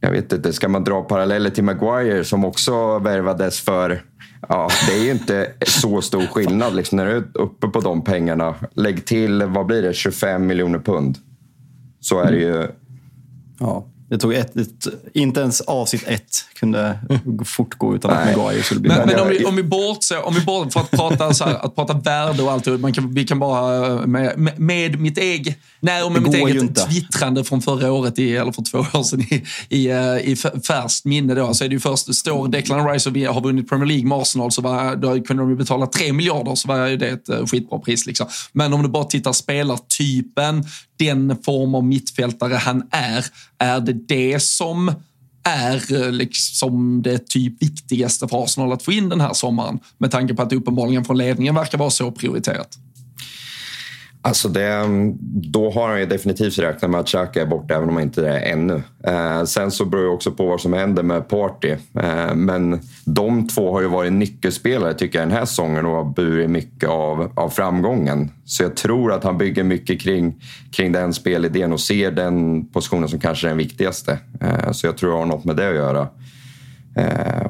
jag vet inte, ska man dra paralleller till Maguire som också värvades för Ja, det är ju inte så stor skillnad liksom, när du är uppe på de pengarna. Lägg till, vad blir det, 25 miljoner pund. Så är det ju. Ja. Det tog ett, ett, inte ens avsnitt ett kunde fortgå utan att Maguire skulle bli Men, men om, vi, om vi bortser, om vi bortser för att prata, så här, att prata värde och allt, man kan, vi kan bara med, med, med mitt eget, nej, med mitt eget twittrande från förra året, i, eller för två år sedan, i, i, eh, i färskt minne då, så är det ju först, står Declan Rice och vi har vunnit Premier League med Arsenal, så var, då kunde de ju betala tre miljarder, så var det ett eh, skitbra pris. Liksom. Men om du bara tittar spelartypen, den form av mittfältare han är, är det det som är eh, liksom det typ viktigaste för Arsenal att få in den här sommaren med tanke på att uppenbarligen från ledningen verkar vara så prioriterat. Alltså det, då har han ju definitivt räknat med att Xhaka är borta, även om han inte är det ännu. Eh, sen så beror det också på vad som händer med Party. Eh, men de två har ju varit nyckelspelare tycker jag den här säsongen och har burit mycket av, av framgången. Så jag tror att han bygger mycket kring, kring den spelidén och ser den positionen som kanske är den viktigaste. Eh, så jag tror det har något med det att göra. Eh,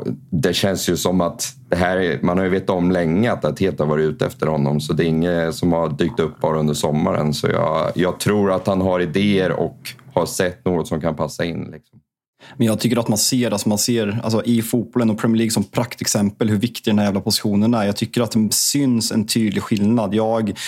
och det känns ju som att det här, man har ju vetat om länge att Ateta varit ute efter honom så det är inget som har dykt upp bara under sommaren. Så jag, jag tror att han har idéer och har sett något som kan passa in. Liksom. Men jag tycker att man ser, alltså man ser alltså i fotbollen och Premier League som praktexempel hur viktig den här jävla positionen är. Jag tycker att det syns en tydlig skillnad. Jag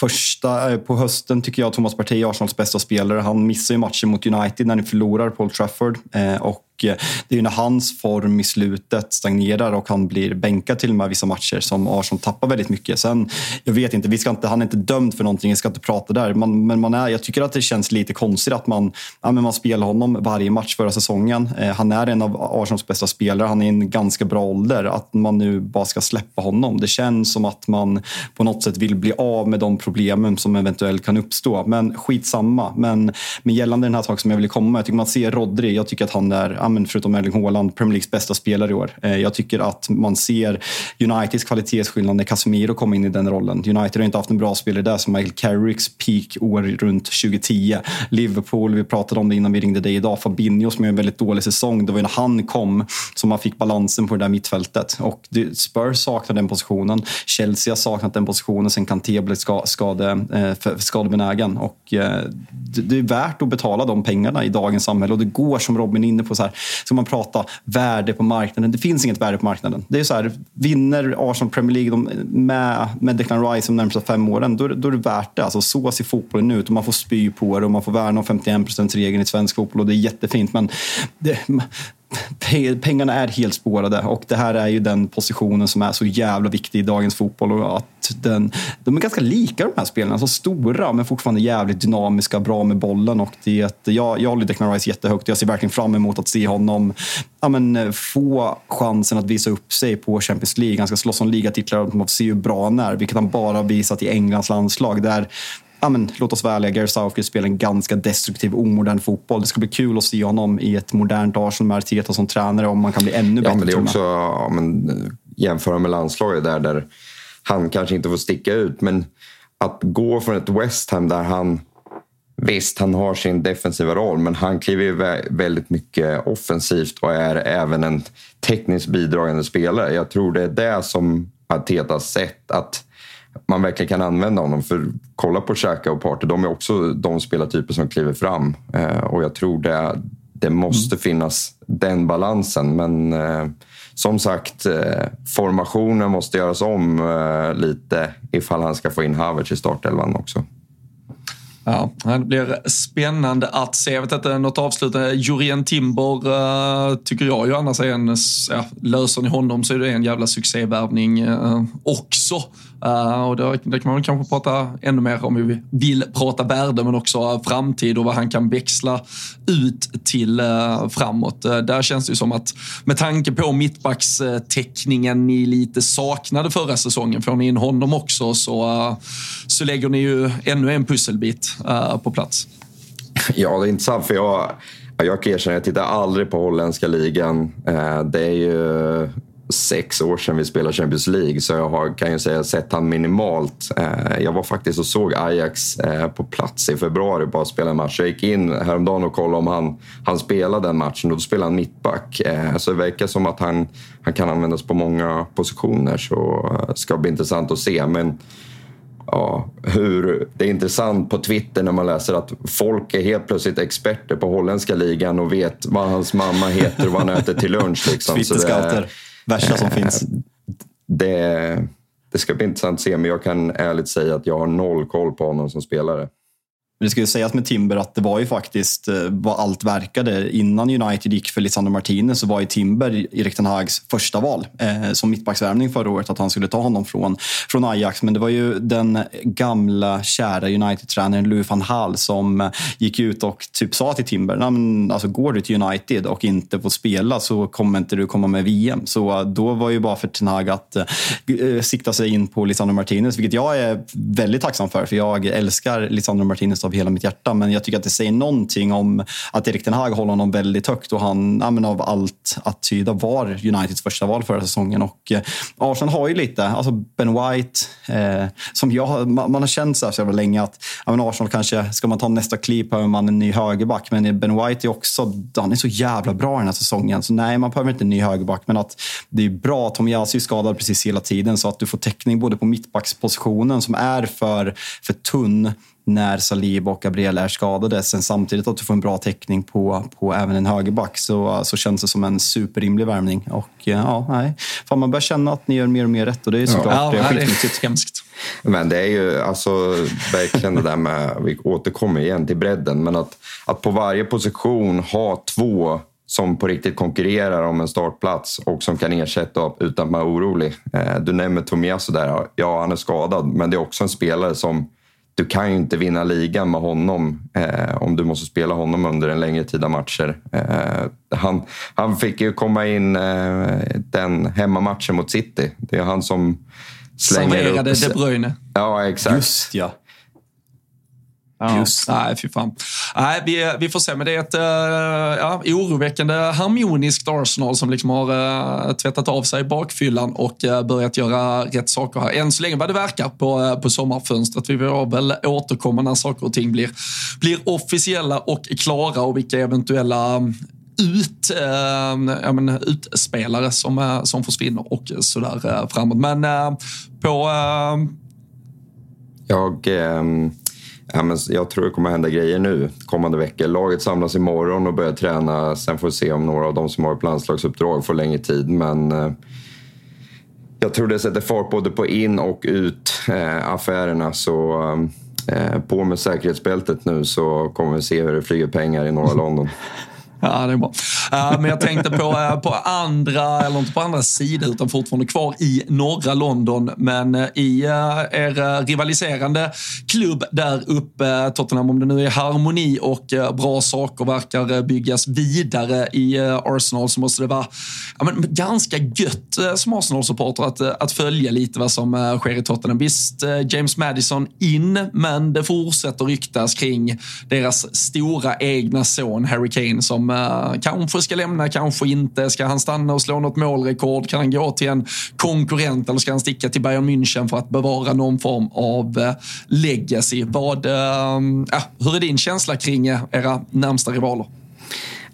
första, eh, på hösten tycker jag Thomas Partey är Arsenals bästa spelare. Han missar ju matchen mot United när ni förlorar Paul Trafford. Eh, och Eh, det är när hans form i slutet stagnerar och han blir bänkad till och med vissa matcher som Arsenal tappar väldigt mycket. Sen, jag vet inte, vi ska inte, han är inte dömd för någonting, jag ska inte prata där. Man, men man är, jag tycker att det känns lite konstigt att man, ja, men man spelar honom varje match förra säsongen. Eh, han är en av Arsenals bästa spelare, han är i en ganska bra ålder. Att man nu bara ska släppa honom. Det känns som att man på något sätt vill bli av med de problemen som eventuellt kan uppstå. Men skitsamma. Men, men gällande den här saken som jag vill komma, jag tycker man ser Rodri, jag tycker att han är förutom Erling Haaland, Premier Leagues bästa spelare i år. Eh, jag tycker att man ser Uniteds kvalitetsskillnad när Casemiro kom in i den rollen. United har inte haft en bra spelare där som Michael Carricks peak år runt 2010. Liverpool, vi pratade om det innan vi ringde dig idag, Fabinho som gör en väldigt dålig säsong. Det var när han kom som man fick balansen på det där mittfältet. Och Spurs saknar den positionen. Chelsea har saknat den positionen sen Kanté blev skade, eh, skadebenägen. Och eh, det är värt att betala de pengarna i dagens samhälle och det går som Robin är inne på. Så här, ska man prata värde på marknaden. Det finns inget värde på marknaden. Det är så här, vinner Arsenal Premier League med, med Declan Rice de närmsta fem åren, då, då är det värt det. Alltså, så ser fotbollen ut och man får spy på det och man får värna om 51% regeln i svensk fotboll och det är jättefint. Men det, pengarna är helt spårade och det här är ju den positionen som är så jävla viktig i dagens fotboll. Och att den, de är ganska lika de här spelarna, så stora men fortfarande jävligt dynamiska, bra med bollen. Och det, jag, jag håller Declan Rice jättehögt och jag ser verkligen fram emot att se honom ja, men, få chansen att visa upp sig på Champions League. Han ska slåss om ligatitlar och man får se hur bra han är, vilket han bara visat i Englands landslag. Där ja, men, låt oss vara ärliga, Gary Southgate spelar en ganska destruktiv, omodern fotboll. Det ska bli kul att se honom i ett modernt Arsenal med Arteta som tränare om man kan bli ännu bättre. Ja, men det är också ja, men, jämföra med landslaget där, där han kanske inte får sticka ut. Men att gå från ett West Ham där han Visst, han har sin defensiva roll, men han kliver väldigt mycket offensivt och är även en tekniskt bidragande spelare. Jag tror det är det som Arteta sett. att man verkligen kan använda honom. För kolla på Xhaka och Party, de är också de spelartyper som kliver fram. Eh, och jag tror det, det måste mm. finnas den balansen. Men eh, som sagt, eh, formationen måste göras om lite ifall han ska få in Havertz i startelvan också. Ja, det blir spännande att se. Jag vet inte, något avslutande. Jurien Timber tycker jag ju annars är en, ja, löser ni honom så är det en jävla succévärvning också. Uh, och det, det, kan man kanske prata ännu mer om vi vill prata värde men också framtid och vad han kan växla ut till uh, framåt. Uh, där känns det ju som att med tanke på mittbackstäckningen ni lite saknade förra säsongen, får ni in honom också så, så lägger ni ju ännu en pusselbit på plats. Ja, det är intressant för jag jag kan erkänna, jag tittar aldrig på holländska ligan. Det är ju sex år sedan vi spelade Champions League så jag har, kan ju säga sett han minimalt. Eh, jag var faktiskt och såg Ajax eh, på plats i februari bara spela en match. Jag gick in häromdagen och kollade om han, han spelade den matchen och då spelade han mittback. Eh, så det verkar som att han, han kan användas på många positioner så det ska bli intressant att se. Men ja, hur det är intressant på Twitter när man läser att folk är helt plötsligt experter på holländska ligan och vet vad hans mamma heter och vad han äter till lunch. Liksom. Twitterscouter, värsta som finns. Det, det ska bli intressant att se, men jag kan ärligt säga att jag har noll koll på honom som spelare. Det ska ju sägas med Timber att det var ju faktiskt eh, vad allt verkade. Innan United gick för Lisandro Martinez så var ju Timber Erik Ten Hags första val eh, som mittbacksvärvning förra året. Att han skulle ta honom från, från Ajax. Men det var ju den gamla kära United-tränaren Louis van Hal som eh, gick ut och typ sa till Timber, men, alltså, går du till United och inte får spela så kommer inte du komma med VM. Så eh, då var ju bara för Ten Hag att eh, sikta sig in på Lisandro Martinez, vilket jag är väldigt tacksam för. För jag älskar Lisandro Martinez av hela mitt hjärta. Men jag tycker att det säger någonting om att Erik Ten Hag håller honom väldigt högt och han, ja, av allt att tyda, var Uniteds första val förra säsongen. Och eh, Arsenal har ju lite, alltså Ben White, eh, som jag, man, man har känt så här så jävla länge att ja, men Arsenal kanske, ska man ta nästa kliv behöver man en ny högerback. Men Ben White är också, han är så jävla bra den här säsongen. Så nej, man behöver inte en ny högerback. Men att det är bra, Tomiyasu är skadad precis hela tiden så att du får täckning både på mittbackspositionen som är för, för tunn när Salib och Gabriel är skadade. Sen samtidigt att du får en bra täckning på, på även en högerback så, så känns det som en superrimlig värvning. Och ja, nej. Fan, man börjar känna att ni gör mer och mer rätt och det är såklart ja, det är skitnyttigt. Hemskt. Men det är ju alltså verkligen det där med, vi återkommer igen till bredden, men att, att på varje position ha två som på riktigt konkurrerar om en startplats och som kan ersätta utan att vara orolig. Eh, du nämner Tomiasso där, ja han är skadad, men det är också en spelare som du kan ju inte vinna ligan med honom eh, om du måste spela honom under en längre tid av matcher. Eh, han, han fick ju komma in eh, den hemmamatchen mot City. Det är han som slänger Serverade upp... De Bruyne. Ja, exakt. Just ja. Ja. Just. Nej, fy fan. Nej, vi, vi får se, men det är ett uh, ja, oroväckande harmoniskt Arsenal som liksom har uh, tvättat av sig bakfyllan och uh, börjat göra rätt saker här. Än så länge vad det verkar på, uh, på sommarfönstret. Vi vill väl återkomma när saker och ting blir, blir officiella och klara och vilka eventuella ut, äh, ja, men, utspelare som, som försvinner och sådär äh, framåt. Men äh, på... Jag... Ja, men jag tror det kommer hända grejer nu kommande veckor. Laget samlas imorgon och börjar träna. Sen får vi se om några av de som har ett landslagsuppdrag får längre tid. Men eh, jag tror det sätter fart både på in och ut eh, affärerna. Så eh, på med säkerhetsbältet nu så kommer vi se hur det flyger pengar i norra London. Ja, det är bra. Uh, men jag tänkte på, uh, på andra, eller inte på andra sidan, utan fortfarande kvar i norra London. Men uh, i eh, er rivaliserande klubb där uppe, Tottenham, om det nu är harmoni och bra saker verkar byggas vidare i Arsenal så måste det vara ja, men, ganska gött som Arsenal-supporter att, att följa lite vad som sker i Tottenham. Visst, James Madison in, men det fortsätter ryktas kring deras stora egna son Harry Kane som Eh, kanske ska lämna, kanske inte. Ska han stanna och slå något målrekord? Kan han gå till en konkurrent eller ska han sticka till Bayern München för att bevara någon form av eh, legacy? Vad, äh, hur är din känsla kring eh, era närmsta rivaler?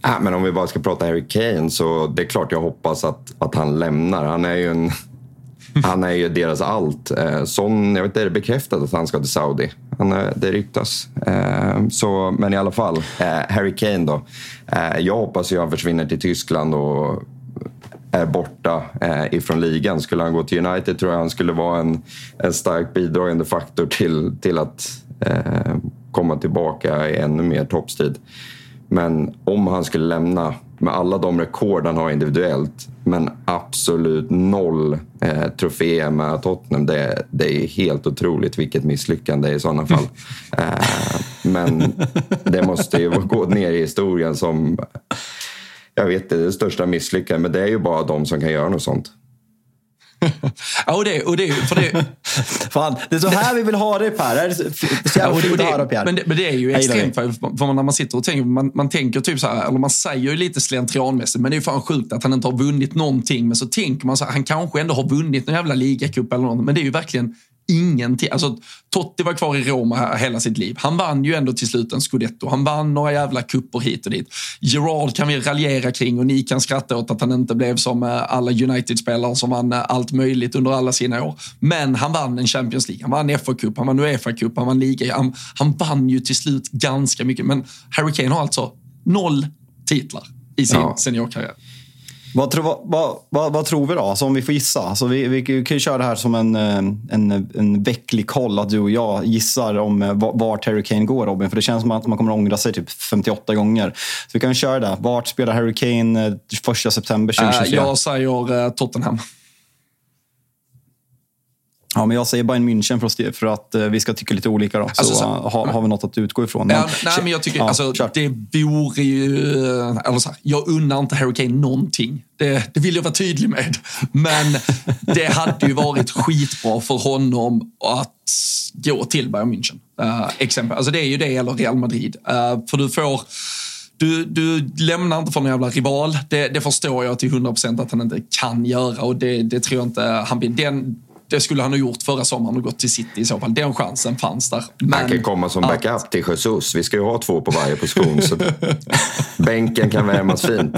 Äh, men om vi bara ska prata Harry Kane så det är klart jag hoppas att, att han lämnar. Han är ju en han är ju deras allt. Eh, Son, jag vet inte, är det bekräftat att han ska till Saudi? Han är, det ryktas. Eh, så, men i alla fall, Harry Kane då. Jag hoppas ju att han försvinner till Tyskland och är borta ifrån ligan. Skulle han gå till United tror jag han skulle vara en, en stark bidragande faktor till, till att komma tillbaka i ännu mer toppstrid. Men om han skulle lämna med alla de rekord han har individuellt men absolut noll eh, troféer med Tottenham. Det, det är helt otroligt vilket misslyckande i sådana fall. Eh, men det måste ju gå ner i historien som jag vet inte, det största misslyckandet. Men det är ju bara de som kan göra något sånt. ja, och det, och det, för det... Fan, det är så här vi vill ha det Per. Så ja, och det, och det, men, det, men det är ju extremt, för, för när man sitter och tänker, man, man tänker typ så här, eller man säger ju lite slentrianmässigt, men det är ju fan sjukt att han inte har vunnit någonting. Men så tänker man så här, han kanske ändå har vunnit någon jävla ligacup eller något, men det är ju verkligen ingenting. Alltså, Totti var kvar i Roma hela sitt liv. Han vann ju ändå till slut en scudetto. Han vann några jävla kupper hit och dit. Gerard kan vi raljera kring och ni kan skratta åt att han inte blev som eh, alla United-spelare som vann eh, allt möjligt under alla sina år. Men han vann en Champions League, han vann FA-cup, han vann Uefa-cup, han vann liga. Han, han vann ju till slut ganska mycket. Men Harry Kane har alltså noll titlar i sin ja. seniorkarriär. Vad, tro, vad, vad, vad, tror vi då? Alltså om vi får gissa. Alltså vi, vi kan ju köra det här som en, eh, en, en vecklig koll. Att du och jag gissar om eh, vart Harry Kane går Robin. För det känns som att man kommer ångra sig typ 58 gånger. Så vi kan köra det. Vart spelar Harry Kane 1 eh, september 2024? jag säger Tottenham. Ja, men jag säger Bayern München för att, för att uh, vi ska tycka lite olika. Då. Så, alltså, så har, har vi något att utgå ifrån. Men, ja, nej, men jag tycker, ja, alltså, det vore ju... Eller så här, jag unnar inte Harry Kane någonting. Det, det vill jag vara tydlig med. Men det hade ju varit skitbra för honom att gå till Bayern München. Uh, exempel. Alltså, det är ju det, eller Real Madrid. Uh, för du får... Du, du lämnar inte för någon jävla rival. Det, det förstår jag till 100% att han inte kan göra och det, det tror jag inte han Den, det skulle han ha gjort förra sommaren och gått till City i så fall. Den chansen fanns där. Men han kan komma som backup att... till Jesus. Vi ska ju ha två på varje position. så bänken kan värmas fint.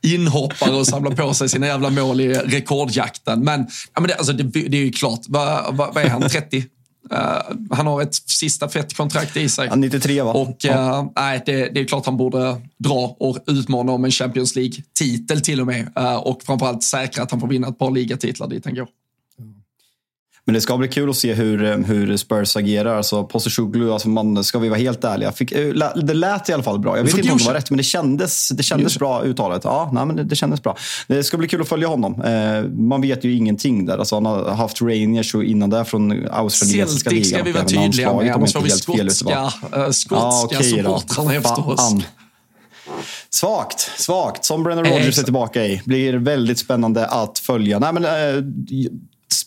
Inhoppare och samla på sig sina jävla mål i rekordjakten. Men, ja, men det, alltså, det, det är ju klart. Vad, vad, vad är han? 30? Uh, han har ett sista fett kontrakt i sig. 93 va? Och uh, ja. nej, det, det, är klart han borde dra och utmana om en Champions League-titel till och med. Uh, och framförallt säkra att han får vinna ett par ligatitlar dit han går. Men det ska bli kul att se hur, eh, hur Spurs agerar. Alltså, Postecoglou, alltså man, ska vi vara helt ärliga, fick, eh, det lät i alla fall bra. Jag vet inte om det var rätt, men det kändes, det kändes bra uttalet. Ja, nej, men det, det kändes bra. Det ska bli kul att följa honom. Eh, man vet ju ingenting där. Alltså, han har haft Rangers och innan det från australiensiska ligan. Celtic ska vi vara tydliga med, annars får vi skotska, uh, skotska ja, okay, supportrarna efter oss. Svagt, svagt. Som Brennan Rogers är tillbaka i. Blir väldigt spännande att följa. Nej, men, eh,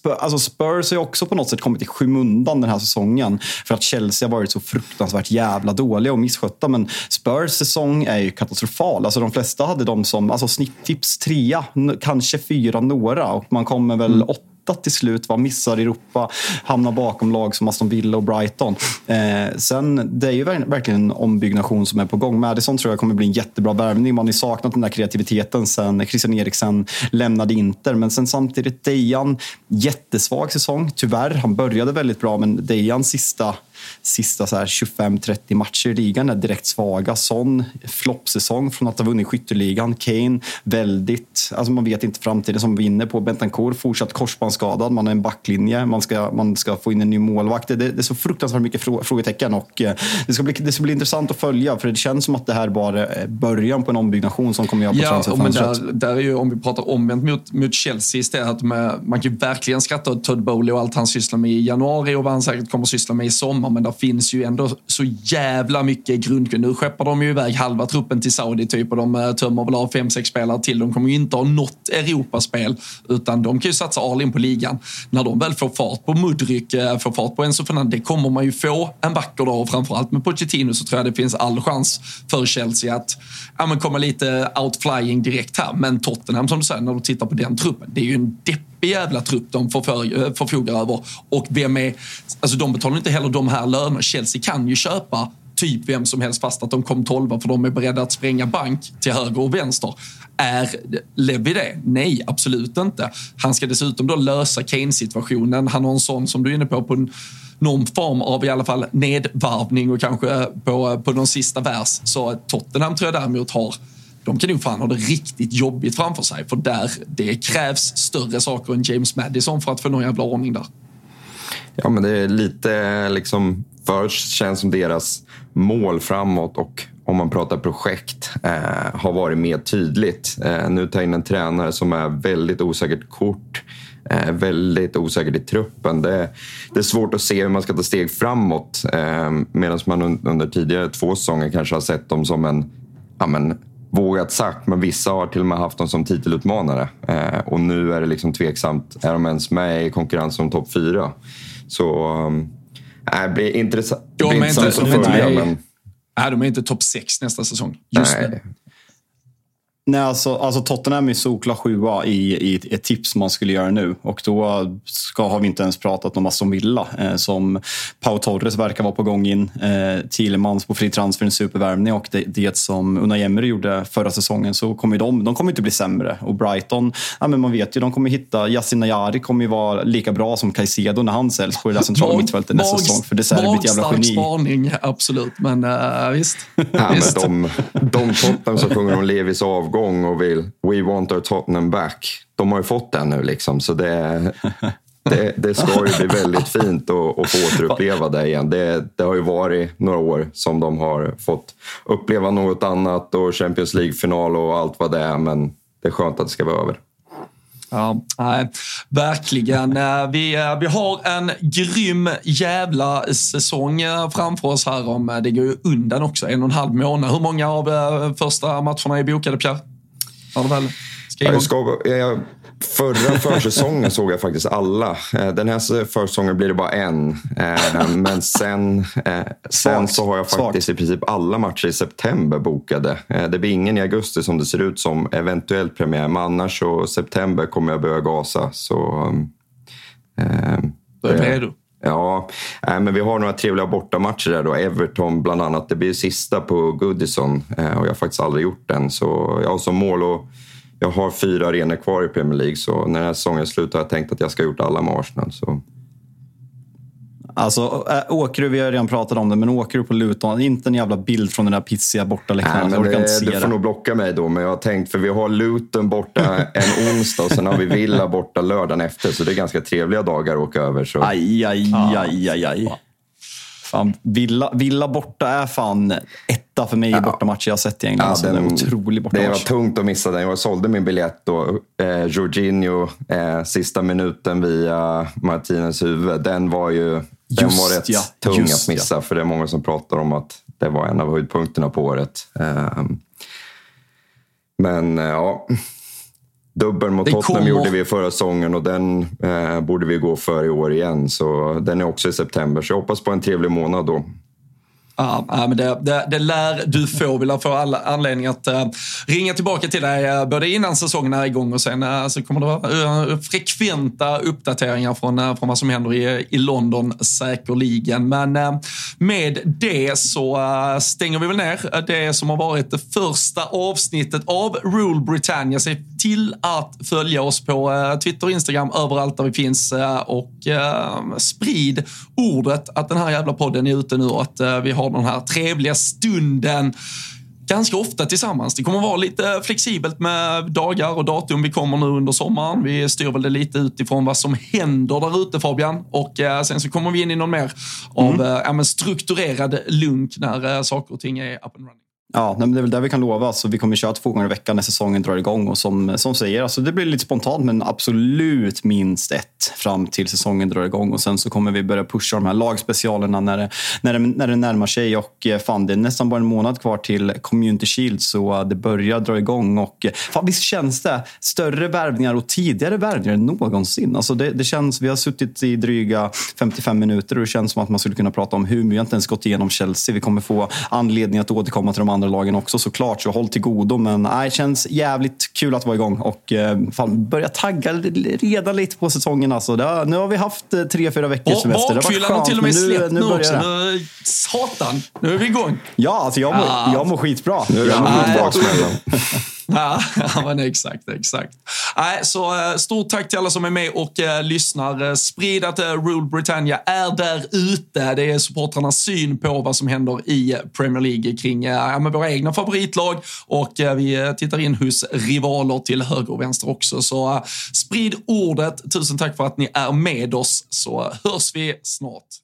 Spurs, alltså Spurs har ju också på något sätt kommit i skymundan den här säsongen. För att Chelsea har varit så fruktansvärt jävla dåliga och misskötta. Men Spurs säsong är ju katastrofal. Alltså de flesta hade dem som alltså snitttips trea, kanske fyra några. Och man kommer väl mm. åtta hittat till slut, Va? missar Europa, hamnar bakom lag som Aston Villa och Brighton. Eh, sen, det är ju verkligen en ombyggnation som är på gång. Madison tror jag kommer bli en jättebra värvning. Man har ju saknat den där kreativiteten sen Christian Eriksen lämnade Inter. Men sen samtidigt, Dejan, jättesvag säsong, tyvärr. Han började väldigt bra, men Dejans sista sista 25-30 matcher i ligan är direkt svaga. Son, floppsäsong från att ha vunnit skytteligan. Kane, väldigt... Alltså man vet inte framtiden som vinner på. Bentancourt, fortsatt korsbandsskadad. Man har en backlinje. Man ska, man ska få in en ny målvakt. Det, det är så fruktansvärt mycket frågetecken. Och eh, det, ska bli, det ska bli intressant att följa. För det känns som att det här bara är början på en ombyggnation som kommer att göra på ja, men där, där är ju, Om vi pratar omvänt mot, mot Chelsea istället. Med, man kan ju verkligen skratta åt Todd Bowley och allt han sysslar med i januari och vad han säkert kommer att syssla med i sommar men det finns ju ändå så jävla mycket grundkunskap. Nu skeppar de ju iväg halva truppen till Saudi typ och de eh, tömmer väl av fem, sex spelare till. De kommer ju inte ha något Europaspel utan de kan ju satsa all in på ligan. När de väl får fart på Mudryk, eh, får fart på Enzo Fernandez, det kommer man ju få en vacker dag och framförallt med Pochettino så tror jag det finns all chans för Chelsea att ja, men komma lite outflying direkt här. Men Tottenham som du säger, när du tittar på den truppen, det är ju en depp knepig jävla trupp de förför, eh, förfogar över. Och vem är, alltså de betalar inte heller de här lönerna. Chelsea kan ju köpa typ vem som helst fast att de kom tolva för de är beredda att spränga bank till höger och vänster. Är Levi det? Nej, absolut inte. Han ska dessutom då lösa Kane-situationen. Han har en sån, som du är inne på, på en, någon form av i alla fall nedvarvning och kanske eh, på, eh, på någon sista vers. Så Tottenham tror jag däremot har de kan nog fan ha det riktigt jobbigt framför sig. För där det krävs större saker än James Madison för att få någon jävla ordning där. Ja, men det är lite liksom... Först känns som deras mål framåt och om man pratar projekt eh, har varit mer tydligt. Eh, nu tar in en tränare som är väldigt osäkert kort. Eh, väldigt osäkert i truppen. Det, det, är svårt att se hur man ska ta steg framåt. Eh, Medan man under tidigare två säsonger kanske har sett dem som en ja, men, vågat sagt, men vissa har till och med haft dem som titelutmanare. Eh, och nu är det liksom tveksamt, är de ens med i konkurrensen om topp fyra? Så äh, det blir intressant, att följa. Men... Nej, de är inte, de är inte topp sex nästa säsong. Just Nej. nu. Nej, alltså, alltså Tottenham är solklar sjua i, i ett tips man skulle göra nu. Och då ska, har vi inte ens pratat om Aston Villa eh, som Pau Torres verkar vara på gång in. Eh, Thielemans på fri transfer, en supervärvning och det, det som Unai Emery gjorde förra säsongen så kommer de, de kommer inte bli sämre. Och Brighton, ja, men man vet ju, de kommer hitta, Yasin Najari kommer ju vara lika bra som Caicedo när han säljs på det där centrala mittfältet nästa säsong. För det är ett jävla geni. spaning, absolut. Men uh, visst. Ja, visst. Men de, de Tottenham som sjunger om Levis av gång och vill We want our Tottenham back. De har ju fått den nu liksom. Så det, det, det ska ju bli väldigt fint att, att få återuppleva det igen. Det, det har ju varit några år som de har fått uppleva något annat och Champions League-final och allt vad det är. Men det är skönt att det ska vara över. Ja, nej, verkligen. Eh, vi, eh, vi har en grym jävla säsong eh, framför oss här. om Det går ju undan också, en och en halv månad. Hur många av första matcherna är bokade, Pierre? Har du väl jag ska, jag, förra försäsongen såg jag faktiskt alla. Den här försäsongen blir det bara en. Men sen, sen så har jag faktiskt i princip alla matcher i september bokade. Det blir ingen i augusti som det ser ut som. Eventuellt premiär. Men annars så september kommer jag börja gasa. Så, eh, Då är redo. Ja, men vi har några trevliga bortamatcher där då. Everton bland annat. Det blir sista på Goodison och jag har faktiskt aldrig gjort den. Så jag har som mål och jag har fyra arenor kvar i Premier League så när den här säsongen slutar har jag tänkt att jag ska ha gjort alla med Arsenal. Så. Alltså, äh, Åkerud, vi har redan pratat om det, men Åkerud på Luton, inte en jävla bild från den där pissiga bortaläktaren. Men det, du får nog blocka mig då, men jag har tänkt, för vi har Luton borta en onsdag och sen har vi Villa borta lördagen efter, så det är ganska trevliga dagar att åka över. Så. Aj, aj, aj, aj, aj. Fan, Villa, Villa borta är fan etta för mig i ja. bortamatcher jag har sett i England. Ja, alltså, den, en otrolig bortamatch. Det var tungt att missa den. Jag sålde min biljett då. Eh, Jorginho, eh, sista minuten via Martinez huvud. Den var ju den var rätt ja, tung att missa. Ja. För det är många som pratar om att det var en av höjdpunkterna på året. Eh, men ja, Dubbeln mot Tottenham gjorde vi förra säsongen och den eh, borde vi gå för i år igen. Så den är också i september. Så jag hoppas på en trevlig månad då. Ja, men det, det, det lär du få. Vi lär få alla anledning att uh, ringa tillbaka till dig uh, både innan säsongen är igång och sen uh, så kommer det vara frekventa uppdateringar från, från vad som händer i, i London säkerligen. Men med det så stänger vi väl ner det som har varit det första avsnittet av Rule Britannia. Se till att följa oss på Twitter och Instagram överallt där vi finns och sprid ordet att den här jävla podden är ute nu och att vi har den här trevliga stunden ganska ofta tillsammans. Det kommer vara lite flexibelt med dagar och datum. Vi kommer nu under sommaren. Vi styr väl det lite utifrån vad som händer där ute Fabian. Och eh, sen så kommer vi in i någon mer av mm. eh, strukturerad lunk när eh, saker och ting är up and running. Ja, men det är väl det vi kan lova. Alltså, vi kommer köra två gånger i veckan när säsongen drar igång. Och som, som säger, alltså, det blir lite spontant men absolut minst ett fram till säsongen drar igång. Och Sen så kommer vi börja pusha de här lagspecialerna när det, när det, när det närmar sig. Och eh, fan, det är nästan bara en månad kvar till Community Shield så eh, det börjar dra igång. Och eh, fan, visst känns det större värvningar och tidigare värvningar än någonsin. Alltså, det, det känns, vi har suttit i dryga 55 minuter och det känns som att man skulle kunna prata om hur. Vi har inte ens gått igenom Chelsea. Vi kommer få anledning att återkomma till de andra andra lagen också såklart, så håll till godo. Men nej, det känns jävligt kul att vara igång och eh, fan, börja tagga redan lite på säsongen. Alltså. Det, nu har vi haft eh, tre, fyra veckors semester. Bakfyllan har till och med släppt nu, nu, också. Nu, satan, nu är vi igång. Ja, alltså jag mår, ah. jag mår skitbra. Nu är jag mår Ja, men exakt, exakt. Nej, så eh, stort tack till alla som är med och eh, lyssnar. Eh, sprid att Rule Britannia är där ute. Det är supportrarnas syn på vad som händer i Premier League kring med våra egna favoritlag och vi tittar in hos rivaler till höger och vänster också. Så sprid ordet. Tusen tack för att ni är med oss så hörs vi snart.